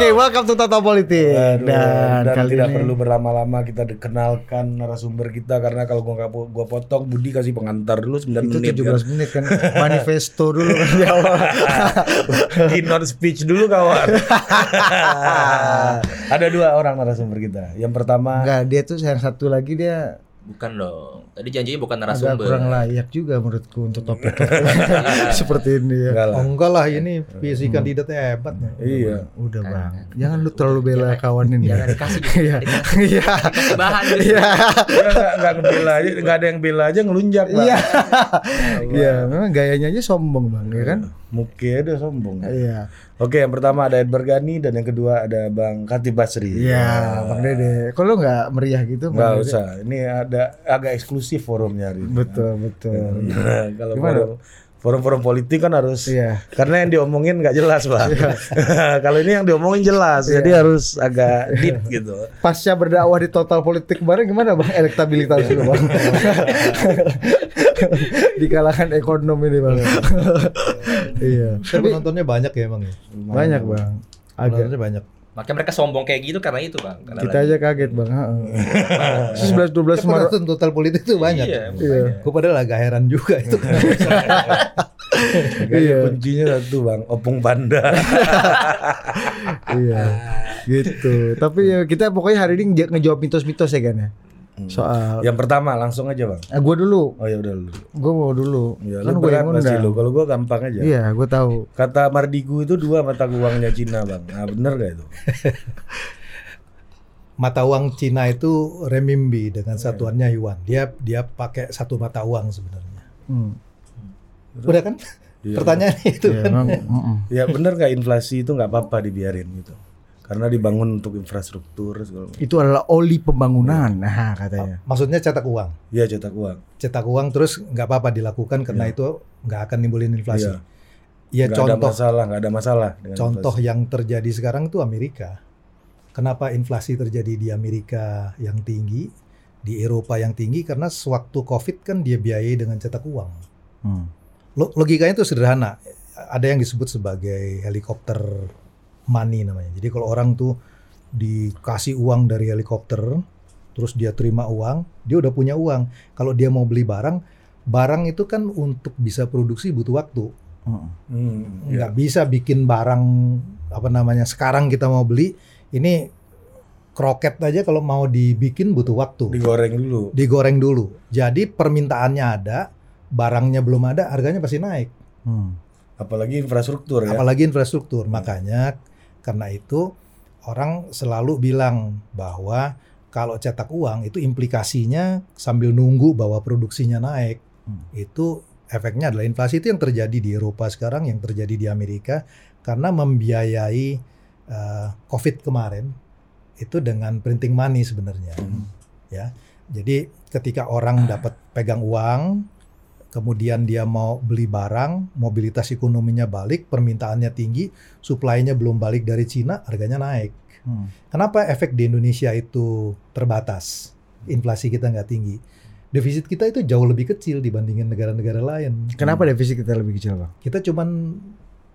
Oke, welcome to Tata Politik. Aduh, dan, dan, kali tidak ini perlu berlama-lama kita kenalkan narasumber kita karena kalau gua gua potong Budi kasih pengantar dulu 9 itu menit 17 menit kan manifesto dulu kan di awal. kan. Keynote speech dulu kawan. Ada dua orang narasumber kita. Yang pertama Enggak, dia tuh yang satu lagi dia Bukan dong. Tadi janjinya bukan agak narasumber. kurang layak juga menurutku untuk topik seperti ini ya. enggak lah. Oh enggak lah ini visi kandidat hebat. Iya. Udah bang, jangan lu terlalu bela kawan ini. Jangan dikasih Iya, iya, bahan iya, Dia nggak nggak ngebela aja, nggak ada yang bela aja ngelunjak Pak. iya, iya. Memang gayanya aja sombong bang, ya kan? Muka udah sombong. Iya, Oke, yang pertama ada Edward Gani dan yang kedua ada Bang Katib Basri. iya, bang Dede. Kalau nggak meriah gitu, Nggak Bang Dede? usah. Ini ada agak eksklusif forumnya hari ini. Betul, betul. Nah, kalau Gimana? forum forum-forum politik kan harus Iya. karena yang diomongin nggak jelas pak. kalau ini yang diomongin jelas, Iya. jadi harus agak deep gitu. Pasca berdakwah di total politik kemarin gimana bang elektabilitas lu bang di kalangan ekonomi ini bang iya Tapi penontonnya banyak ya emang ya. banyak bang agak Penontonnya banyak. Makanya mereka sombong kayak gitu karena itu, Bang. Karena kita aja kaget bang sebelas dua belas penonton total politik tuh banyak. Iya, Iya. Gue padahal agak heran juga itu. Makanya kuncinya satu bang, opung panda. iya gitu tapi ya kita pokoknya hari ini nge- ngejawab mitos-mitos ya kan ya soal yang pertama langsung aja bang. ah, gue dulu Oh ya udah dulu. gue mau dulu Ya, kan lu gue berat yang undang lu. Kalau gua gampang aja. iya gue tahu Kata Mardigu itu dua mata uangnya Cina bang. Nah bener gak itu? mata uang Cina itu renminbi dengan satuannya yuan. Dia dia pakai satu mata uang sebenarnya. hmm. Udah kan? Iya. Pertanyaannya itu ya, kan. Ya bener gak inflasi itu nggak apa-apa dibiarin gitu. Karena dibangun untuk infrastruktur segala itu adalah oli pembangunan nah katanya Maksudnya cetak uang. Iya cetak uang. Cetak uang terus nggak apa-apa dilakukan karena itu nggak akan nimbulin inflasi. Iya. Ya ada contoh masalah, nggak ada masalah. Dengan contoh inflasi. yang terjadi sekarang itu Amerika. Kenapa inflasi terjadi di Amerika yang tinggi, di Eropa yang tinggi? Karena sewaktu COVID kan dia biayai dengan cetak uang. Hmm. Lo- Logikanya itu sederhana. Ada yang disebut sebagai helikopter money namanya. Jadi kalau orang tuh dikasih uang dari helikopter, terus dia terima uang, dia udah punya uang. Kalau dia mau beli barang, barang itu kan untuk bisa produksi butuh waktu. Hmm, iya. nggak bisa bikin barang apa namanya sekarang kita mau beli ini kroket aja kalau mau dibikin butuh waktu digoreng dulu. digoreng dulu jadi permintaannya ada barangnya belum ada harganya pasti naik Hmm. Apalagi infrastruktur ya. apalagi infrastruktur makanya karena itu orang selalu bilang bahwa kalau cetak uang itu implikasinya sambil nunggu bahwa produksinya naik. Hmm. itu efeknya adalah inflasi. Itu yang terjadi di Eropa sekarang yang terjadi di Amerika. Karena membiayai eh, COVID kemarin itu dengan printing money sebenarnya. Hmm. ya. Jadi ketika orang dapat pegang uang kemudian dia mau beli barang mobilitas ekonominya balik permintaannya tinggi supply-nya belum balik dari Cina harganya naik Hmm. kenapa efek di Indonesia itu terbatas inflasi kita nggak tinggi defisit kita itu jauh lebih kecil dibandingin negara-negara lain Kenapa defisit kita lebih kecil bang? kita cuman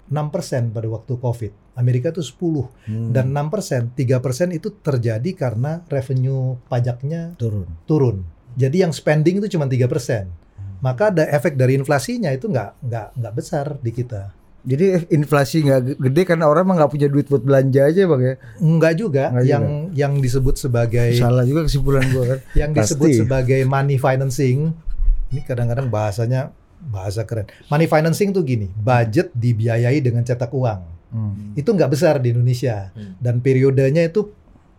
6% pada waktu Covid. Amerika itu 10 Hmm. dan 6%, 3% itu terjadi karena revenue pajaknya Turun. turun. Jadi yang spending itu cuma 3%. Maka ada efek dari inflasinya itu nggak nggak nggak besar di kita. Jadi inflasi nggak ge- gede karena orang mah nggak punya duit buat belanja aja bang ya. Enggak juga Nggak yang yang disebut sebagai Salah juga kesimpulan gua kan. yang disebut Pasti. sebagai money financing. Ini kadang-kadang bahasanya bahasa keren. Money financing tuh gini, budget dibiayai dengan cetak uang. Hmm. itu nggak besar di Indonesia Hmm. dan periodenya itu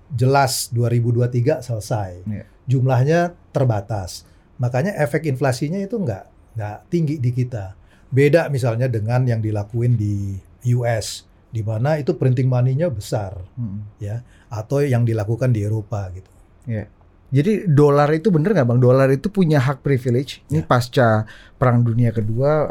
jelas 2023 selesai Iya. jumlahnya terbatas makanya efek inflasinya itu nggak nggak tinggi di kita beda misalnya dengan yang dilakuin di US di mana itu printing money-nya besar Hmm. ya atau yang dilakukan di Eropa gitu Jadi dolar itu bener nggak bang? Dolar itu punya hak privilege. Ini Ya. pasca Perang Dunia Kedua,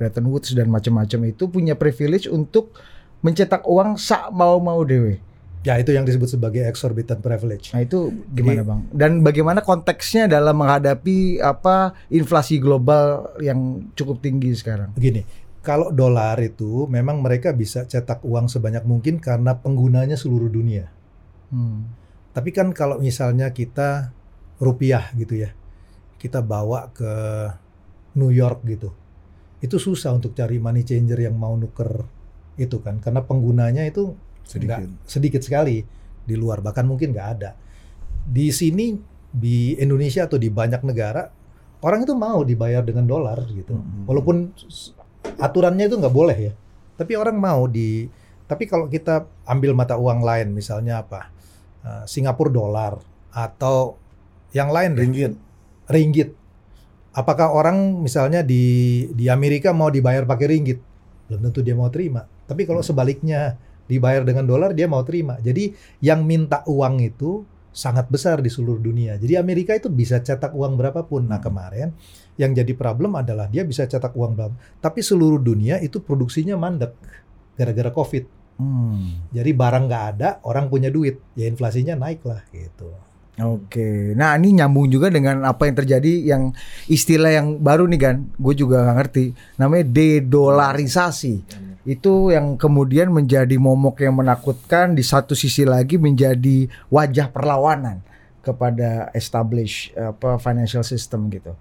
Bretton Woods dan macam-macam itu punya privilege untuk mencetak uang sak mau mau dewe. Ya itu yang disebut sebagai exorbitant privilege Nah itu gimana Jadi- bang? Dan bagaimana konteksnya dalam menghadapi apa inflasi global yang cukup tinggi sekarang? begini Kalau dolar itu memang mereka bisa cetak uang sebanyak mungkin karena penggunanya seluruh dunia. Hmm. Tapi kan kalau misalnya kita rupiah gitu ya, kita bawa ke New York gitu, itu susah untuk cari money changer yang mau nuker itu kan, karena penggunanya itu Sedikit. nggak- sedikit sekali di luar, bahkan mungkin nggak ada. Di sini di Indonesia atau di banyak negara orang itu mau dibayar dengan dolar gitu, Mhm. walaupun aturannya itu nggak boleh ya, tapi orang mau di. Tapi kalau kita ambil mata uang lain, misalnya apa, eh, Singapura dolar atau yang lain deh, Ringgit. ringgit. Apakah orang misalnya di di Amerika mau dibayar pakai ringgit? Belum tentu dia mau terima. Tapi kalau sebaliknya dibayar dengan dolar dia mau terima. Jadi yang minta uang itu sangat besar di seluruh dunia. Jadi Amerika itu bisa cetak uang berapapun. Nah kemarin yang jadi problem adalah dia bisa cetak uang berapa. Tapi seluruh dunia itu produksinya mandek gara-gara COVID. Hmm. Jadi barang nggak ada, orang punya duit, ya inflasinya naik lah gitu. Oke, nah ini nyambung juga dengan apa yang terjadi yang istilah yang baru nih kan, gue juga nggak ngerti, namanya dedolarisasi. Itu yang kemudian menjadi momok yang menakutkan, di satu sisi lagi menjadi wajah perlawanan kepada establish apa financial system gitu.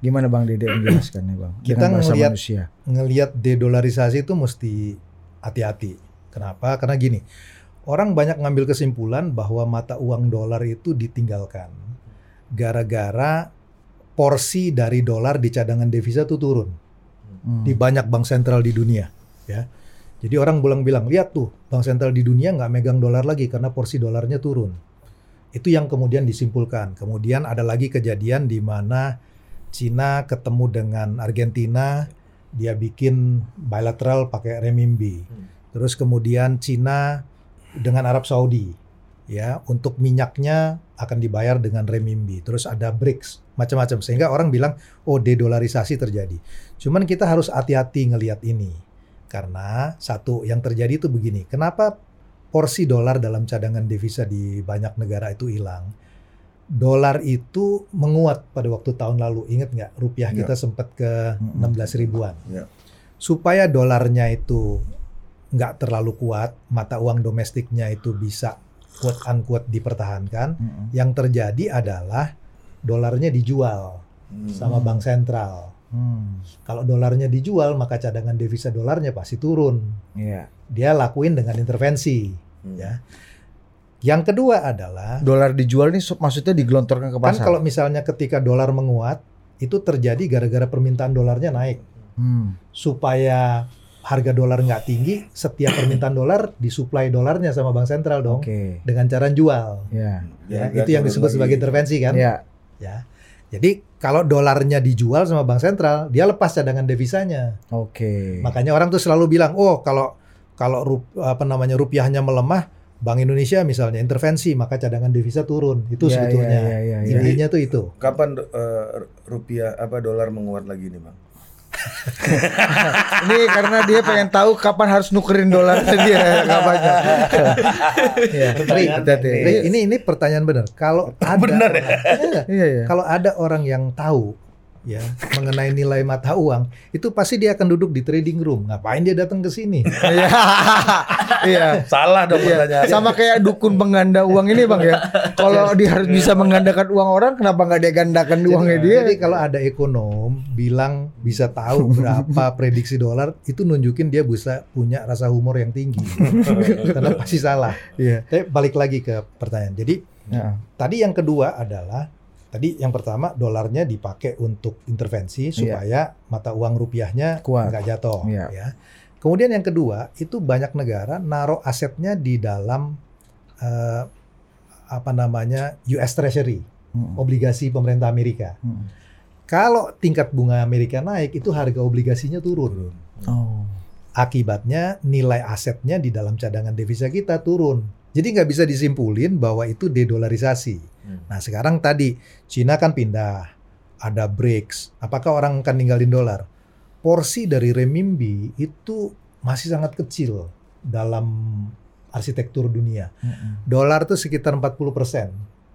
Gimana Bang Dede menjelaskannya Bang? Kita Dengan bahasa manusia. ngelihat dedolarisasi itu mesti hati-hati. Kenapa? Karena gini, orang banyak ngambil kesimpulan bahwa mata uang dolar itu ditinggalkan gara-gara porsi dari dolar di cadangan devisa itu turun Hmm. di banyak bank sentral di dunia, ya. Jadi orang bilang-bilang, lihat tuh, bank sentral di dunia nggak megang dolar lagi karena porsi dolarnya turun. Itu yang kemudian disimpulkan. Kemudian ada lagi kejadian di mana Cina ketemu dengan Argentina, dia bikin bilateral pakai renminbi. Hmm. Terus kemudian Cina dengan Arab Saudi, ya untuk minyaknya akan dibayar dengan renminbi. Terus ada BRICS, macam-macam. Sehingga orang bilang, oh dedolarisasi terjadi. Cuman kita harus hati-hati ngelihat ini. Karena satu yang terjadi itu begini, kenapa porsi dolar dalam cadangan devisa di banyak negara itu hilang? Dolar itu menguat pada waktu tahun lalu. Ingat nggak? Rupiah Ya. kita sempat ke Mm-mm. 16 ribuan. Ya. Supaya dolarnya itu nggak terlalu kuat, mata uang domestiknya itu bisa quote unquote dipertahankan. Mm-mm. Yang terjadi adalah dolarnya dijual Hmm. sama bank sentral. Hmm. Kalau dolarnya dijual, maka cadangan devisa dolarnya pasti turun. Iya. Dia lakuin dengan intervensi. Hmm. Ya. Yang kedua adalah Dolar dijual nih so- maksudnya digelontorkan ke kan pasar. kalau misalnya ketika dolar menguat, itu terjadi gara-gara permintaan dolarnya naik. Hmm. Supaya harga dolar nggak tinggi, setiap permintaan dolar disuplai dolarnya sama bank sentral dong Oke. dengan cara jual. Ya. Ya, Jangan itu yang disebut lagi. sebagai intervensi kan? Ya. Ya. Jadi kalau dolarnya dijual sama bank sentral, dia lepas cadangan devisanya. Oke. Makanya orang tuh selalu bilang, "Oh, kalau kalau rup- apa namanya rupiahnya melemah, Bank Indonesia misalnya intervensi, maka cadangan devisa turun." Itu Ya, sebetulnya. ya, ya, ya, ya. Intinya tuh itu. Kapan eh, rupiah apa dolar menguat lagi nih, Bang? Ini karena dia pengen tahu kapan harus nukerin dolar dia kapannya. ya, tapi ini ini pertanyaan benar. Kalau ada Benar ya? Iya, Iya ya. kalau ada orang yang tahu ya mengenai nilai mata uang, itu pasti dia akan duduk di trading room. Ngapain dia datang ke sini? Iya. Iya. Salah dong Iya. Sama kayak dukun pengganda uang ini bang ya. Kalau dia harus bisa menggandakan uang orang, kenapa nggak dia gandakan uangnya jadi, dia? jadi kalau ada ekonom bilang bisa tahu berapa prediksi dolar, itu nunjukin dia bisa punya rasa humor yang tinggi. Karena pasti salah. Iya. Tapi balik lagi ke pertanyaan. Jadi Ya. tadi yang kedua adalah tadi yang pertama dolarnya dipakai untuk intervensi supaya mata uang rupiahnya nggak jatuh. Iya. Ya. Kemudian yang kedua itu banyak negara naruh asetnya di dalam eh, apa namanya US Treasury, Hmm. obligasi pemerintah Amerika. Hmm. Kalau tingkat bunga Amerika naik, itu harga obligasinya turun. Oh. Akibatnya nilai asetnya di dalam cadangan devisa kita turun. Jadi nggak bisa disimpulin bahwa itu dedolarisasi. Hmm. Nah sekarang tadi Cina kan pindah, ada BRICS. Apakah orang akan ninggalin dolar? Porsi dari renminbi itu masih sangat kecil dalam arsitektur dunia. Hmm. Dolar itu sekitar 40%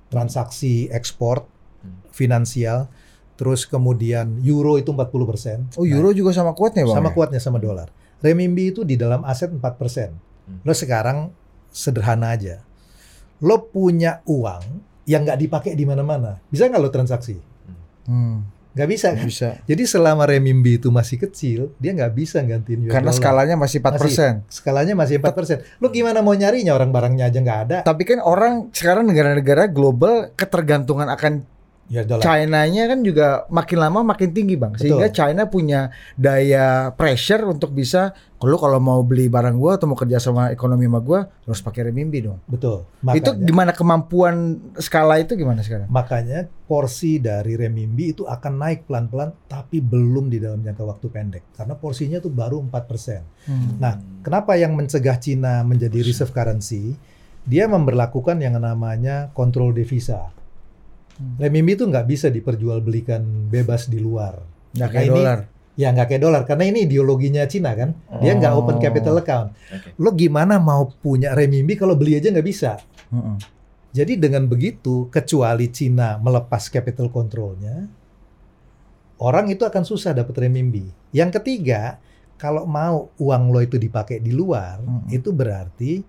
transaksi ekspor Hmm. finansial Terus kemudian euro itu 40%. Oh euro juga sama kuatnya bang? sama ya? kuatnya sama dolar. Renminbi itu di dalam aset 4%. Hmm. Lo sekarang sederhana aja. Lo punya uang yang nggak dipakai di mana-mana. Bisa nggak lo transaksi? Hmm, Nggak bisa kan? bisa. Jadi selama renminbi itu masih kecil, dia nggak bisa gantiin US Karena dollar. skalanya masih 4%. Skalanya masih 4%. Lo gimana mau nyarinya orang barangnya aja nggak ada? Tapi kan orang sekarang negara-negara global ketergantungan akan. China-nya kan juga makin lama makin tinggi bang, sehingga Betul. China punya daya pressure untuk bisa, kalau kalau mau beli barang gua atau mau kerja sama ekonomi sama gua, harus pakai renminbi dong. Betul. Itu Makanya, gimana kemampuan skala itu gimana sekarang? makanya porsi dari renminbi itu akan naik pelan-pelan tapi belum di dalam jangka waktu pendek. Karena porsinya tuh baru 4%. Hmm. Nah, kenapa yang mencegah Cina menjadi reserve currency? Dia memberlakukan yang namanya kontrol devisa. Hmm. Renminbi itu nggak bisa diperjualbelikan bebas di luar. Nggak Nah, kayak ini- dolar. Ya nggak kayak dolar karena ini ideologinya Cina kan. Dia nggak Oh. open capital account. Oke. Lo gimana mau punya renminbi kalau beli aja nggak bisa? Mm-mm. Jadi dengan begitu, kecuali Cina melepas capital controlnya, orang itu akan susah dapat renminbi. Yang ketiga, kalau mau uang lo itu dipakai di luar, Mm-mm. itu berarti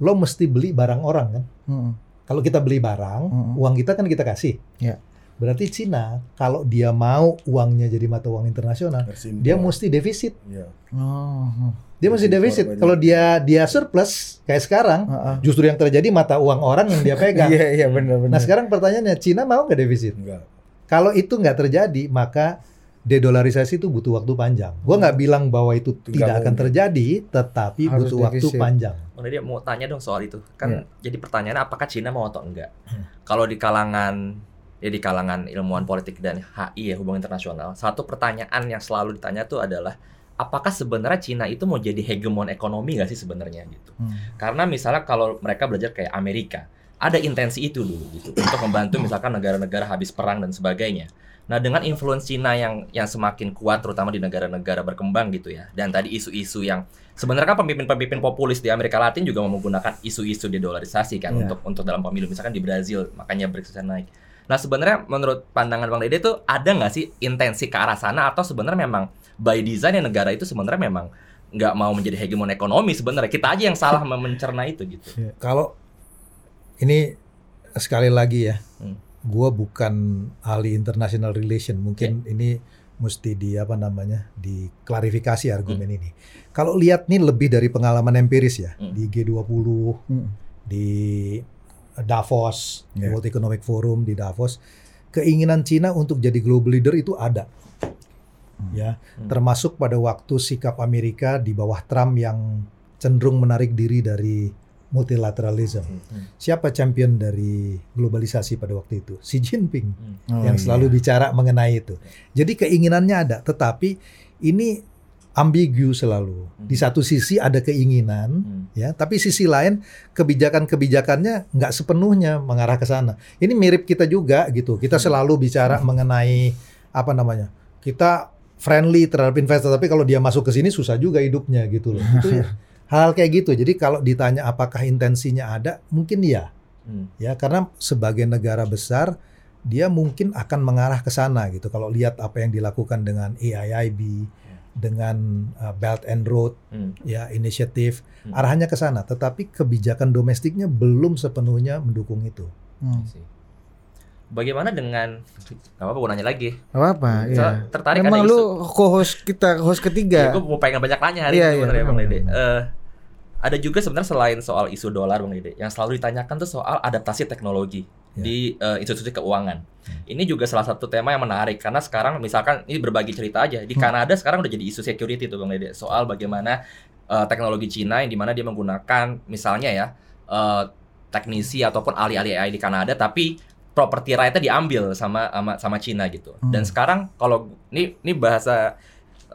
lo mesti beli barang orang kan. Mm-mm. Kalau kita beli barang, Mm-mm. uang kita kan kita kasih. Ya. Berarti Cina kalau dia mau uangnya jadi mata uang internasional, dia mesti defisit. Iya. Oh. Dia mesti defisit. Kalau dia dia surplus kayak sekarang, Heeh. justru yang terjadi mata uang orang yang dia pegang. Iya iya benar benar. Nah sekarang pertanyaannya, Cina mau nggak defisit? Enggak. Kalau itu nggak terjadi, maka dedolarisasi itu butuh waktu panjang. Gua nggak bilang bahwa itu Nggak tidak akan terjadi, tetapi Harus butuh waktu panjang. Bang Dede mau tanya dong soal itu. Kan Iya. jadi pertanyaannya apakah Cina mau atau enggak? Hmm. Kalau di kalangan ya di kalangan ilmuwan politik dan HI ya hubungan internasional, satu pertanyaan yang selalu ditanya tuh adalah apakah sebenarnya Cina itu mau jadi hegemon ekonomi nggak sih sebenarnya gitu? Hmm. Karena misalnya kalau mereka belajar kayak Amerika, ada intensi itu dulu gitu untuk membantu misalkan negara-negara habis perang dan sebagainya. Nah, dengan influence Cina yang yang semakin kuat terutama di negara-negara berkembang gitu ya. Dan tadi isu-isu yang sebenarnya kan pemimpin-pemimpin populis di Amerika Latin juga mau menggunakan isu-isu dedolarisasi kan Iya. untuk untuk dalam pemilu misalkan di Brazil makanya BRICS naik. Nah, sebenarnya menurut pandangan Bang Dede tuh ada nggak sih intensi ke arah sana atau sebenarnya memang by design ya negara itu sebenarnya memang nggak mau menjadi hegemon ekonomi sebenarnya kita aja yang salah mencerna itu gitu. Kalau ini sekali lagi ya, Hmm. Gua bukan ahli international relation. Mungkin ini mesti di apa namanya diklarifikasi argumen ini. Kalau lihat nih lebih dari pengalaman empiris ya Hmm. di G20, Hmm. di Davos, Ya. World Economic Forum di Davos, keinginan Cina untuk jadi global leader itu ada. Ya, Hmm. termasuk pada waktu sikap Amerika di bawah Trump yang cenderung menarik diri dari multilateralism. Hmm. Siapa champion dari globalisasi pada waktu itu? Xi Jinping Oh, yang iya. selalu bicara mengenai itu. Jadi keinginannya ada, tetapi ini ambigu selalu. Di Hmm. satu sisi ada keinginan, Hmm. ya, tapi sisi lain kebijakan-kebijakannya nggak sepenuhnya mengarah ke sana. Ini mirip kita juga gitu. Kita Hmm. selalu bicara mengenai apa namanya? Kita friendly terhadap investor, tapi kalau dia masuk ke sini susah juga hidupnya gitu loh. Itu ya, hal kayak gitu. Jadi kalau ditanya apakah intensinya ada, mungkin ya, Hmm. ya karena sebagai negara besar dia mungkin akan mengarah ke sana gitu. Kalau lihat apa yang dilakukan dengan AIIB, dengan uh, Belt and Road Hmm. ya inisiatif Hmm. arahnya ke sana tetapi kebijakan domestiknya belum sepenuhnya mendukung itu Hmm. Sih. Bagaimana dengan nggak apa-apa gue nanya lagi. Gak apa-apa, Saya iya. tertarik Memang ada lu isu. co-host kita, host ketiga. gue mau pengen banyak nanya hari Iya, ini iya, sebenarnya Bang memang, Dede. memang. Ada juga sebenarnya selain soal isu dolar Bang Dede, yang selalu ditanyakan tuh soal adaptasi teknologi Ya. di eh, institusi keuangan. Ini juga salah satu tema yang menarik karena sekarang misalkan ini berbagi cerita aja di Hmm. Kanada sekarang udah jadi isu security tuh Bang Dede soal bagaimana eh, teknologi Cina yang di mana dia menggunakan misalnya ya eh, teknisi ataupun ahli-ahli AI di Kanada tapi properti right-nya diambil sama sama sama Cina gitu. Dan Hmm. sekarang kalau ini ini bahasa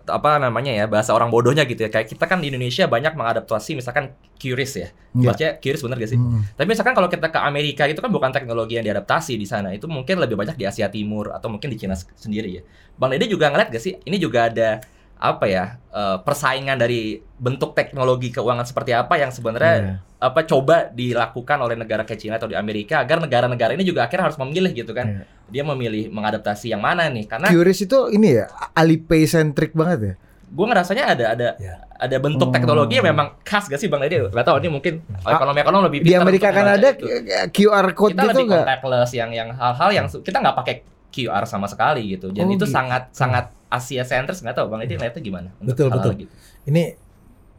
apa namanya ya bahasa orang bodohnya gitu ya kayak kita kan di Indonesia banyak mengadaptasi misalkan QRIS ya Iya. Bacanya QRIS bener gak sih? Hmm. Tapi misalkan kalau kita ke Amerika itu kan bukan teknologi yang diadaptasi di sana itu mungkin lebih banyak di Asia Timur atau mungkin di Cina sendiri ya. Bang Dede juga ngeliat gak sih ini juga ada apa ya eh, persaingan dari bentuk teknologi keuangan seperti apa yang sebenarnya Iya. apa coba dilakukan oleh negara kayak Cina atau di Amerika agar negara-negara ini juga akhirnya harus memilih gitu kan Iya. dia memilih mengadaptasi yang mana nih karena Curious itu ini ya Alipay centric banget ya. gue ngerasanya ada ada Ya. ada bentuk Oh. teknologi yang memang khas gak sih bang Edi? Gak tau ini mungkin ekonomi ekonomi lebih Di Amerika kan ada itu. QR code kita gitu lebih contactless yang yang hal-hal yang kita nggak pakai QR sama sekali gitu. Dan Oh, itu gitu. sangat sangat Asia sentris nggak tahu bang Edi ngeliatnya gimana? untuk Betul, betul. Gitu. Ini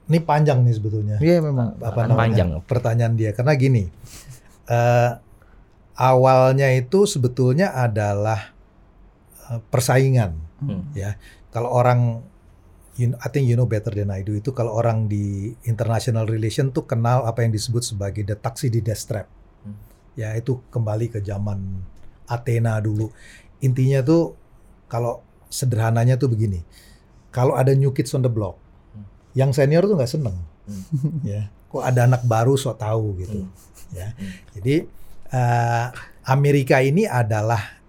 ini panjang nih sebetulnya. Iya memang. apa namanya panjang. pertanyaan dia karena gini eh, awalnya itu sebetulnya adalah eh, persaingan Hmm. ya kalau orang you, I think you know better than I do itu kalau orang di international relation tuh kenal apa yang disebut sebagai the Thucydides trap Hmm. ya itu kembali ke zaman Athena dulu intinya tuh kalau sederhananya tuh begini kalau ada new kids on the block Hmm. yang senior tuh nggak seneng Hmm. ya kok ada anak baru so tahu gitu Hmm. ya Hmm. jadi eh, Amerika ini adalah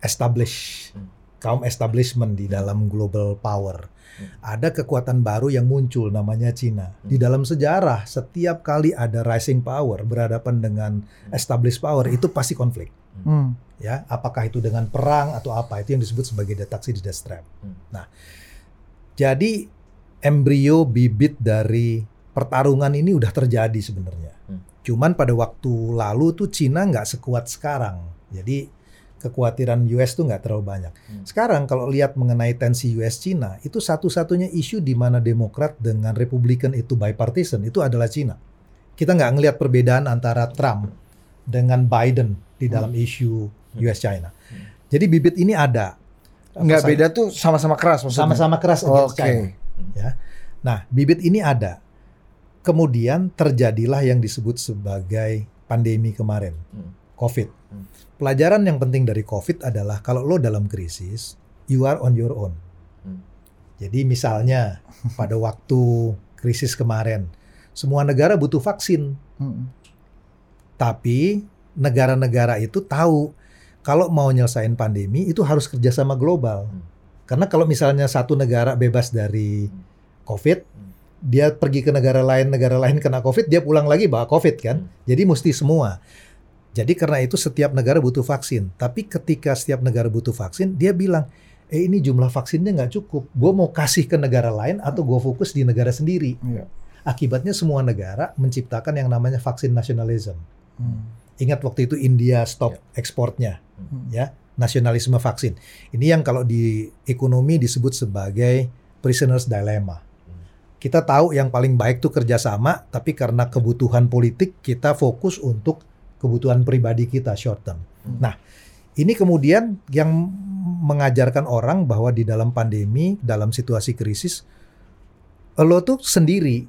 establish Hmm. kaum establishment di dalam global power Hmm. ada kekuatan baru yang muncul namanya Cina di dalam sejarah setiap kali ada rising power berhadapan dengan established power itu pasti konflik Hmm. Ya apakah itu dengan perang atau apa itu yang disebut sebagai the Thucydides trap. Hmm. Nah, jadi embrio bibit dari pertarungan ini udah terjadi sebenarnya. Hmm. Cuman pada waktu lalu tuh Cina nggak sekuat sekarang. Jadi kekhawatiran US tuh nggak terlalu banyak. Hmm. Sekarang kalau lihat mengenai tensi US Cina itu satu-satunya isu di mana Demokrat dengan Republikan itu bipartisan itu adalah Cina. Kita nggak ngelihat perbedaan antara Trump dengan Biden di dalam isu US China. Jadi bibit ini ada. Nggak Apa beda tuh sama-sama keras maksudnya. Sama-sama keras against Oke. China. Ya. Nah, bibit ini ada. Kemudian terjadilah yang disebut sebagai pandemi kemarin. COVID. Pelajaran yang penting dari COVID adalah kalau lo dalam krisis, you are on your own. Jadi misalnya pada waktu krisis kemarin, semua negara butuh vaksin, Hmm. tapi negara-negara itu tahu kalau mau nyelesain pandemi itu harus kerjasama global. Hmm. Karena kalau misalnya satu negara bebas dari COVID, Hmm. dia pergi ke negara lain, negara lain kena COVID, dia pulang lagi bawa COVID kan. Hmm. Jadi mesti semua. Jadi karena itu setiap negara butuh vaksin. Tapi ketika setiap negara butuh vaksin, dia bilang, eh ini jumlah vaksinnya nggak cukup. Gue mau kasih ke negara lain atau gue fokus di negara sendiri. Iya. Akibatnya semua negara menciptakan yang namanya vaksin nasionalisme. Hmm. Ingat waktu itu India stop ekspornya, Hmm. ya nasionalisme vaksin. Ini yang kalau di ekonomi disebut sebagai prisoners dilemma. Kita tahu yang paling baik tuh kerjasama, tapi karena kebutuhan politik kita fokus untuk kebutuhan pribadi kita short term. Hmm. Nah, ini kemudian yang mengajarkan orang bahwa di dalam pandemi, dalam situasi krisis, lo tuh sendiri.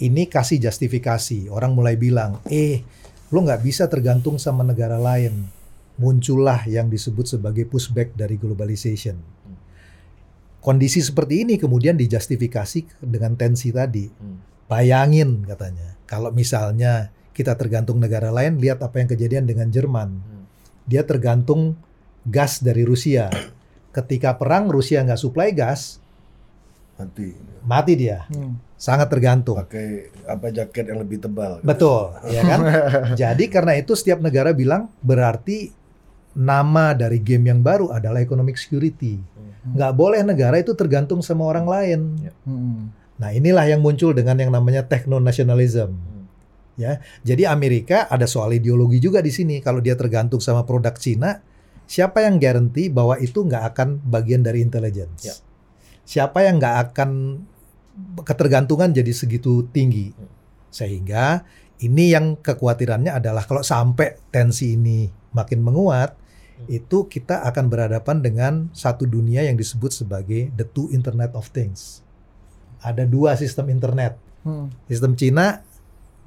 Ini kasih justifikasi. Orang mulai bilang, eh, lo nggak bisa tergantung sama negara lain. Muncullah yang disebut sebagai pushback dari globalization. Kondisi seperti ini kemudian dijustifikasi dengan tensi tadi. Hmm. Bayangin katanya, kalau misalnya kita tergantung negara lain, lihat apa yang kejadian dengan Jerman. Hmm. Dia tergantung gas dari Rusia. Ketika perang Rusia nggak suplai gas, Nanti mati dia. Hmm. Sangat tergantung. pakai apa jaket yang lebih tebal. Betul, ya kan? Jadi karena itu setiap negara bilang berarti nama dari game yang baru adalah economic security. Nggak boleh negara itu tergantung sama orang lain. Ya. Hmm. Nah inilah yang muncul dengan yang namanya techno-nationalism. Hmm. Ya, jadi Amerika ada soal ideologi juga di sini. Kalau dia tergantung sama produk Cina, siapa yang garanti bahwa itu nggak akan bagian dari intelligence? Ya. Siapa yang nggak akan ketergantungan jadi segitu tinggi? Sehingga ini yang kekhawatirannya adalah kalau sampai tensi ini makin menguat, Hmm. itu kita akan berhadapan dengan satu dunia yang disebut sebagai the two Internet of Things. Ada dua sistem internet Hmm. sistem Cina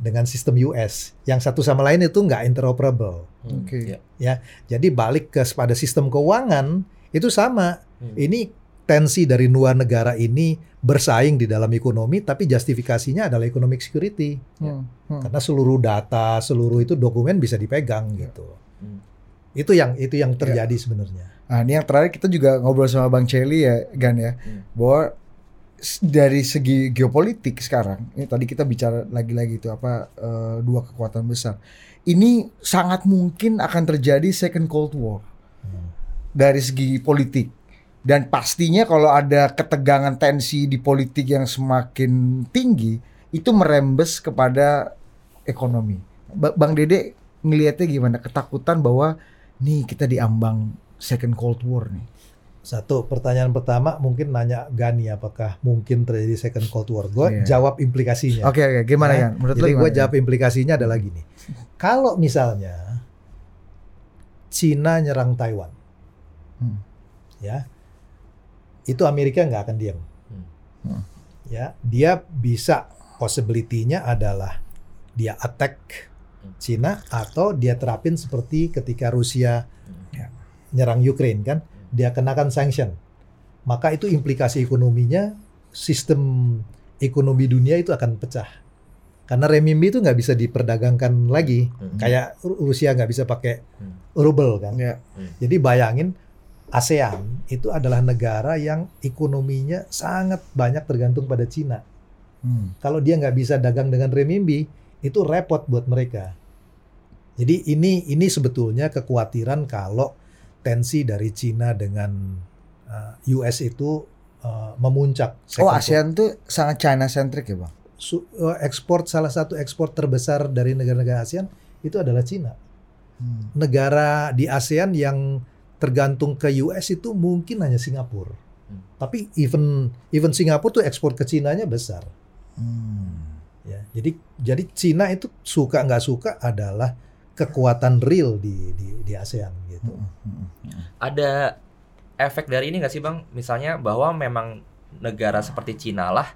dengan sistem US yang satu sama lain itu nggak interoperable Hmm. Oke. Ya. jadi balik ke pada sistem keuangan itu sama Hmm. ini tensi dari dua negara ini bersaing di dalam ekonomi tapi justifikasinya adalah economic security Hmm. Hmm. karena seluruh data seluruh itu dokumen bisa dipegang gitu Hmm. itu yang itu yang terjadi sebenarnya Nah, ini yang terakhir kita juga ngobrol sama Bang Celi ya, Gan ya, Hmm. bahwa dari segi geopolitik sekarang, ini tadi kita bicara lagi-lagi itu apa eh, dua kekuatan besar. Ini sangat mungkin akan terjadi second Cold War dari segi politik. Dan pastinya kalau ada ketegangan tensi di politik yang semakin tinggi, itu merembes kepada ekonomi. Ba- Bang Dede ngelihatnya gimana? Ketakutan bahwa nih kita diambang second Cold War nih. Satu pertanyaan pertama mungkin nanya Gani apakah mungkin terjadi second Cold War. Gue Iya. jawab implikasinya. Oke oke, gimana Ya? Menurut Jadi gue jawab implikasinya adalah gini. Kalau misalnya Cina nyerang Taiwan, Hmm. ya, itu Amerika nggak akan diam. Hmm. Ya, dia bisa possibility-nya adalah dia attack Cina atau dia terapin seperti ketika Rusia Ya. nyerang Ukraine kan, dia kenakan sanction. Maka itu implikasi ekonominya sistem ekonomi dunia itu akan pecah. Karena renminbi itu nggak bisa diperdagangkan lagi. Hmm. Kayak Ru- Rusia nggak bisa pakai Hmm. ruble kan. Jadi bayangin ASEAN itu adalah negara yang ekonominya sangat banyak tergantung pada Cina. Hmm. Kalau dia nggak bisa dagang dengan renminbi, itu repot buat mereka. Jadi ini ini sebetulnya kekhawatiran kalau tensi dari Cina dengan uh, US itu uh, memuncak. Oh ASEAN tuh sangat China centric ya bang? su- uh, ekspor salah satu ekspor terbesar dari negara-negara ASEAN itu adalah Cina. Hmm. Negara di ASEAN yang tergantung ke US itu mungkin hanya Singapura. Hmm. Tapi even even Singapura tuh ekspor ke Cinanya besar. Hmm. Ya, jadi jadi Cina itu suka nggak suka adalah kekuatan real di di, di ASEAN gitu. Hmm. ada efek dari ini nggak sih bang? Misalnya bahwa memang negara seperti Cina lah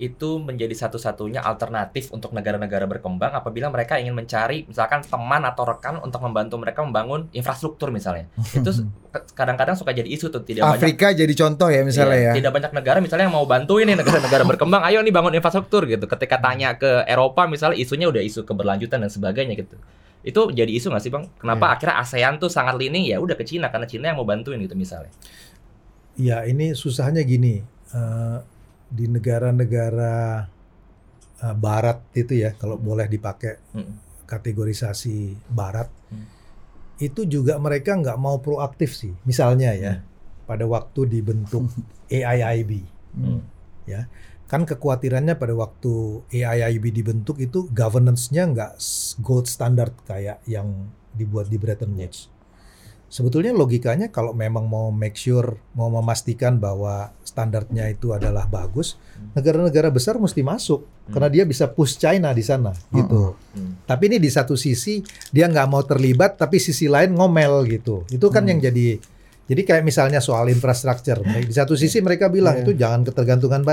itu menjadi satu-satunya alternatif untuk negara-negara berkembang apabila mereka ingin mencari misalkan teman atau rekan untuk membantu mereka membangun infrastruktur misalnya. Itu kadang-kadang suka jadi isu tuh tidak banyak Afrika jadi contoh ya misalnya Iya, ya. Tidak banyak negara misalnya yang mau bantuin nih negara-negara berkembang, ayo nih bangun infrastruktur gitu. Ketika tanya ke Eropa misalnya isunya udah isu keberlanjutan dan sebagainya gitu. Itu jadi isu nggak sih bang? Kenapa akhirnya ASEAN tuh sangat leaning ya udah ke Cina karena Cina yang mau bantuin gitu misalnya. Ya ini susahnya gini eh, di negara-negara eh, Barat itu ya kalau boleh dipakai Mm. kategorisasi Barat Hmm. itu juga mereka nggak mau proaktif sih. Misalnya ya pada waktu dibentuk AIIB Hmm. kan kekhawatirannya pada waktu AIIB dibentuk itu governance-nya nggak gold standard kayak yang dibuat di Bretton Woods. Sebetulnya logikanya kalau memang mau make sure, mau memastikan bahwa standarnya itu adalah bagus, negara-negara besar mesti masuk Hmm. karena dia bisa push China di sana gitu. Hmm. Tapi ini di satu sisi dia nggak mau terlibat, tapi sisi lain ngomel gitu. Itu kan Hmm. yang jadi jadi kayak misalnya soal infrastruktur. Di satu sisi mereka bilang Iya. itu jangan ketergantungan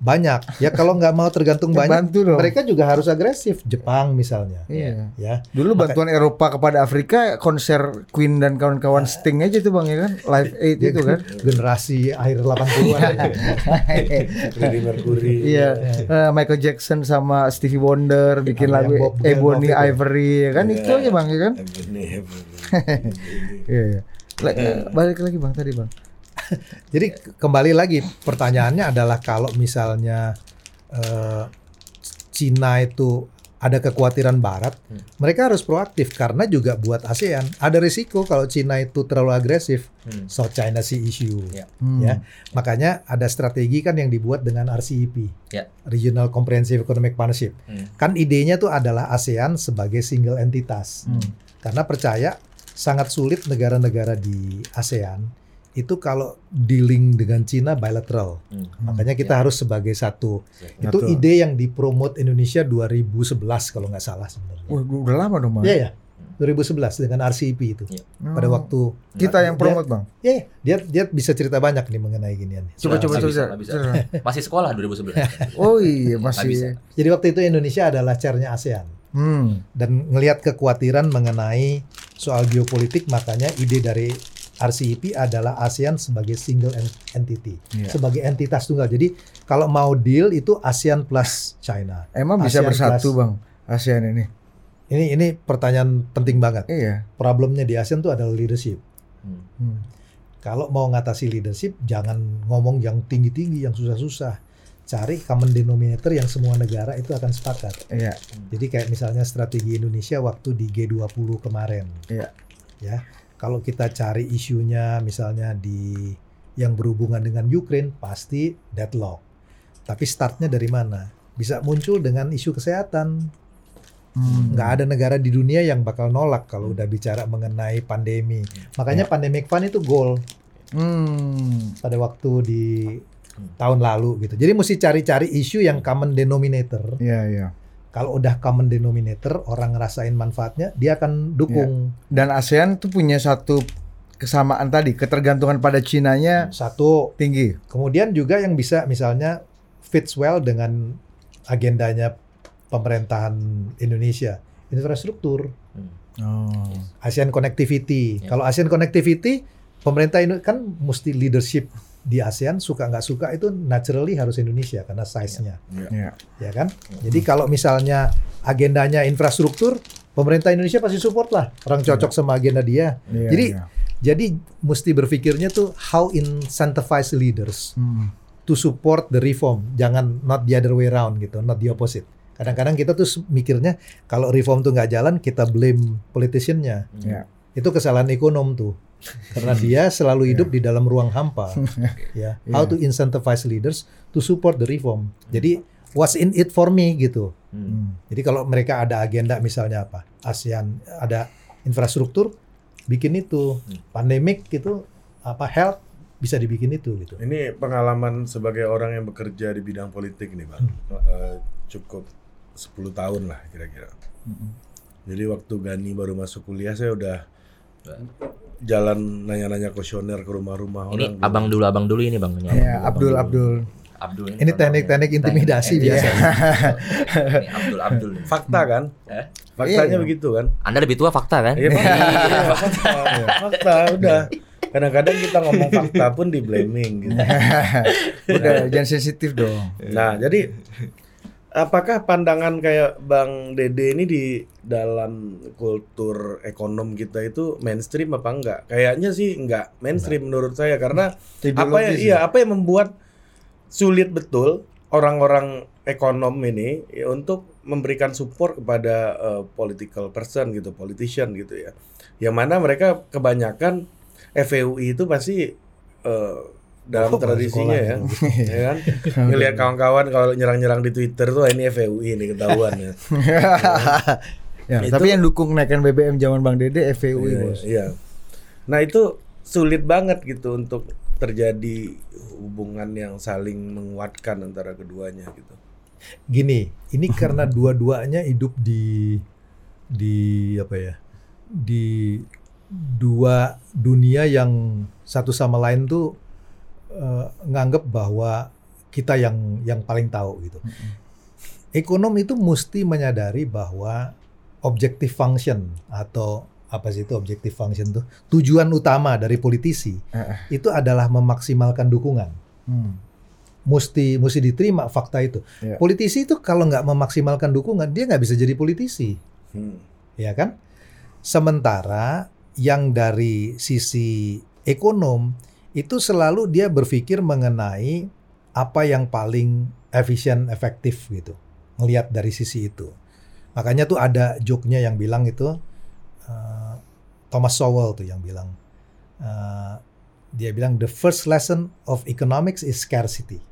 banyak. Ya kalau nggak mau tergantung Ya, banyak, bantu dong. mereka juga harus agresif. Jepang misalnya, Iya. ya. Dulu Maka- bantuan Eropa kepada Afrika konser Queen dan kawan-kawan Sting aja tuh bang ya kan, Live Aid itu kan. generasi akhir 80-an. Freddie Mercury. Iya, Eh, Michael Jackson sama Stevie Wonder bikin lagu Bob Ebony ya. Ivory ya kan Iya. itu aja bang ya kan. Ebony, Ebony. Iya. iya. Le- eh, balik lagi bang tadi bang. Jadi ke- kembali lagi pertanyaannya adalah kalau misalnya eh, Cina itu ada kekhawatiran Barat, Hmm. mereka harus proaktif karena juga buat ASEAN ada risiko kalau Cina itu terlalu agresif Hmm. South China Sea issue. Ya. Hmm. Ya. Makanya ada strategi kan yang dibuat dengan RCEP, Ya. Regional Comprehensive Economic Partnership. Hmm. Kan idenya tuh adalah ASEAN sebagai single entitas. Hmm. Karena percaya sangat sulit negara-negara di ASEAN itu kalau dealing dengan Cina bilateral. Hmm. Makanya kita harus sebagai satu. Ya, Itu betul. ide yang dipromot Indonesia 2011 kalau nggak salah sebenarnya. Wah, udah lama dong bang. Iya ya. 2011 dengan RCEP itu. Iya. Oh. Pada waktu kita yang dia- promote bang. ya ya, dia dia bisa cerita banyak nih mengenai ginian. Coba coba bisa, coba. bisa. Masih sekolah 2011. Oh iya Nggak bisa. masih. Jadi waktu itu Indonesia adalah chairnya ASEAN Hmm. dan ngelihat kekhawatiran mengenai soal geopolitik makanya ide dari RCEP adalah ASEAN sebagai single en- entity, Iya. sebagai entitas tunggal. Jadi kalau mau deal itu ASEAN plus China. Emang bisa ASEAN bersatu plus- bang ASEAN ini. Ini ini pertanyaan penting banget. Iya. Problemnya di ASEAN itu adalah leadership. Hmm. Hmm. Kalau mau ngatasi leadership, jangan ngomong yang tinggi-tinggi, yang susah-susah. Cari common denominator yang semua negara itu akan sepakat. Iya. Jadi kayak misalnya strategi Indonesia waktu di G20 kemarin. Iya. Ya. Kalau kita cari isunya misalnya di yang berhubungan dengan Ukraine pasti deadlock. Tapi startnya dari mana? Bisa muncul dengan isu kesehatan. Hmm. Nggak ada negara di dunia yang bakal nolak kalau udah bicara mengenai pandemi. Makanya pandemic fund itu goal Hmm. pada waktu di tahun lalu gitu. Jadi mesti cari-cari isu yang common denominator. Iya, iya. Kalau udah common denominator, orang ngerasain manfaatnya, dia akan dukung. Dan ASEAN tuh punya satu kesamaan tadi, ketergantungan pada Cinanya Satu, tinggi. kemudian juga yang bisa misalnya fits well dengan agendanya pemerintahan Indonesia, infrastruktur, Oh. ASEAN connectivity. Ya. Kalau ASEAN connectivity, pemerintah ini kan mesti leadership di ASEAN suka nggak suka itu naturally harus Indonesia karena size-nya. Iya. ya kan? Jadi kalau misalnya agendanya infrastruktur, pemerintah Indonesia pasti support lah. Orang cocok sama agenda dia. Iya, Jadi iya. jadi mesti berpikirnya tuh how incentivize leaders Hmm. to support the reform. Jangan not the other way around gitu, not the opposite. Kadang-kadang kita tuh mikirnya kalau reform tuh nggak jalan kita blame politiciannya. Iya. Itu kesalahan ekonom tuh. Karena dia selalu hidup di dalam ruang hampa. ya. How to incentivize leaders to support the reform. Jadi what's in it for me gitu. Hmm. Jadi kalau mereka ada agenda misalnya apa? ASEAN ada infrastruktur bikin itu. Pandemik gitu apa health bisa dibikin itu gitu. Ini pengalaman sebagai orang yang bekerja di bidang politik nih bang, Eh, cukup 10 tahun lah kira-kira. Jadi waktu Gani baru masuk kuliah saya udah jalan nanya-nanya kuesioner ke rumah-rumah Ini orang. abang dulu, abang dulu ini bang. Ini Iya, abang Abdul dulu. Abdul. Abdul Ini teknik-teknik intimidasi Teknik- biasa. Ini Abdul Abdul. Fakta kan? Eh? Faktanya Iya. begitu kan? Anda lebih tua fakta kan? Iya fakta. Iya, fakta. Fakta udah. Kadang-kadang kita ngomong fakta pun di blaming gitu. Udah, jangan sensitif dong. Nah, jadi apakah pandangan kayak Bang Dede ini di dalam kultur ekonom kita itu mainstream apa enggak? Kayaknya sih enggak mainstream menurut saya karena apa ya Ideologis iya apa yang membuat sulit betul orang-orang ekonom ini ya, untuk memberikan support kepada eh, political person gitu, politician gitu ya. Yang mana mereka kebanyakan FEUI itu pasti eh, dalam Oh, tradisinya ya, ya kan? Ngelihat kawan-kawan kalau nyerang-nyerang di Twitter tuh "Ah, ini FEUI ini ketahuan ya. Ya, Itu- tapi yang dukung naikkan BBM zaman Bang Dede FPUI, Iya, Bos. Iya. Nah itu sulit banget gitu untuk terjadi hubungan yang saling menguatkan antara keduanya gitu. Gini, ini karena dua-duanya hidup di di apa ya? Di dua dunia yang satu sama lain tuh eh, nganggep bahwa kita yang yang paling tahu gitu. Ekonom itu mesti menyadari bahwa objective function atau apa sih itu objective function tuh tujuan utama dari politisi Eh, itu adalah memaksimalkan dukungan hmm. mesti mesti diterima fakta itu. Iya. Politisi itu kalau nggak memaksimalkan dukungan dia nggak bisa jadi politisi, Hmm. ya kan? Sementara yang dari sisi ekonom itu selalu dia berpikir mengenai apa yang paling efisien efektif gitu, ngelihat dari sisi itu. Makanya tuh ada joke-nya yang bilang itu eh, Thomas Sowell tuh yang bilang eh, dia bilang the first lesson of economics is scarcity.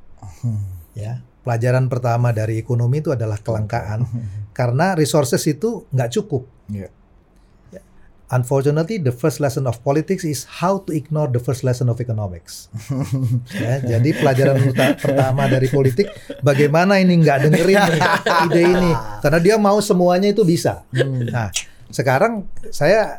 Ya pelajaran pertama dari ekonomi itu adalah kelangkaan. Karena resources itu nggak cukup. Iya. Unfortunately the first lesson of politics is how to ignore the first lesson of economics ya jadi pelajaran pertama dari politik bagaimana ini nggak dengerin ide ini karena dia mau semuanya itu bisa nah sekarang saya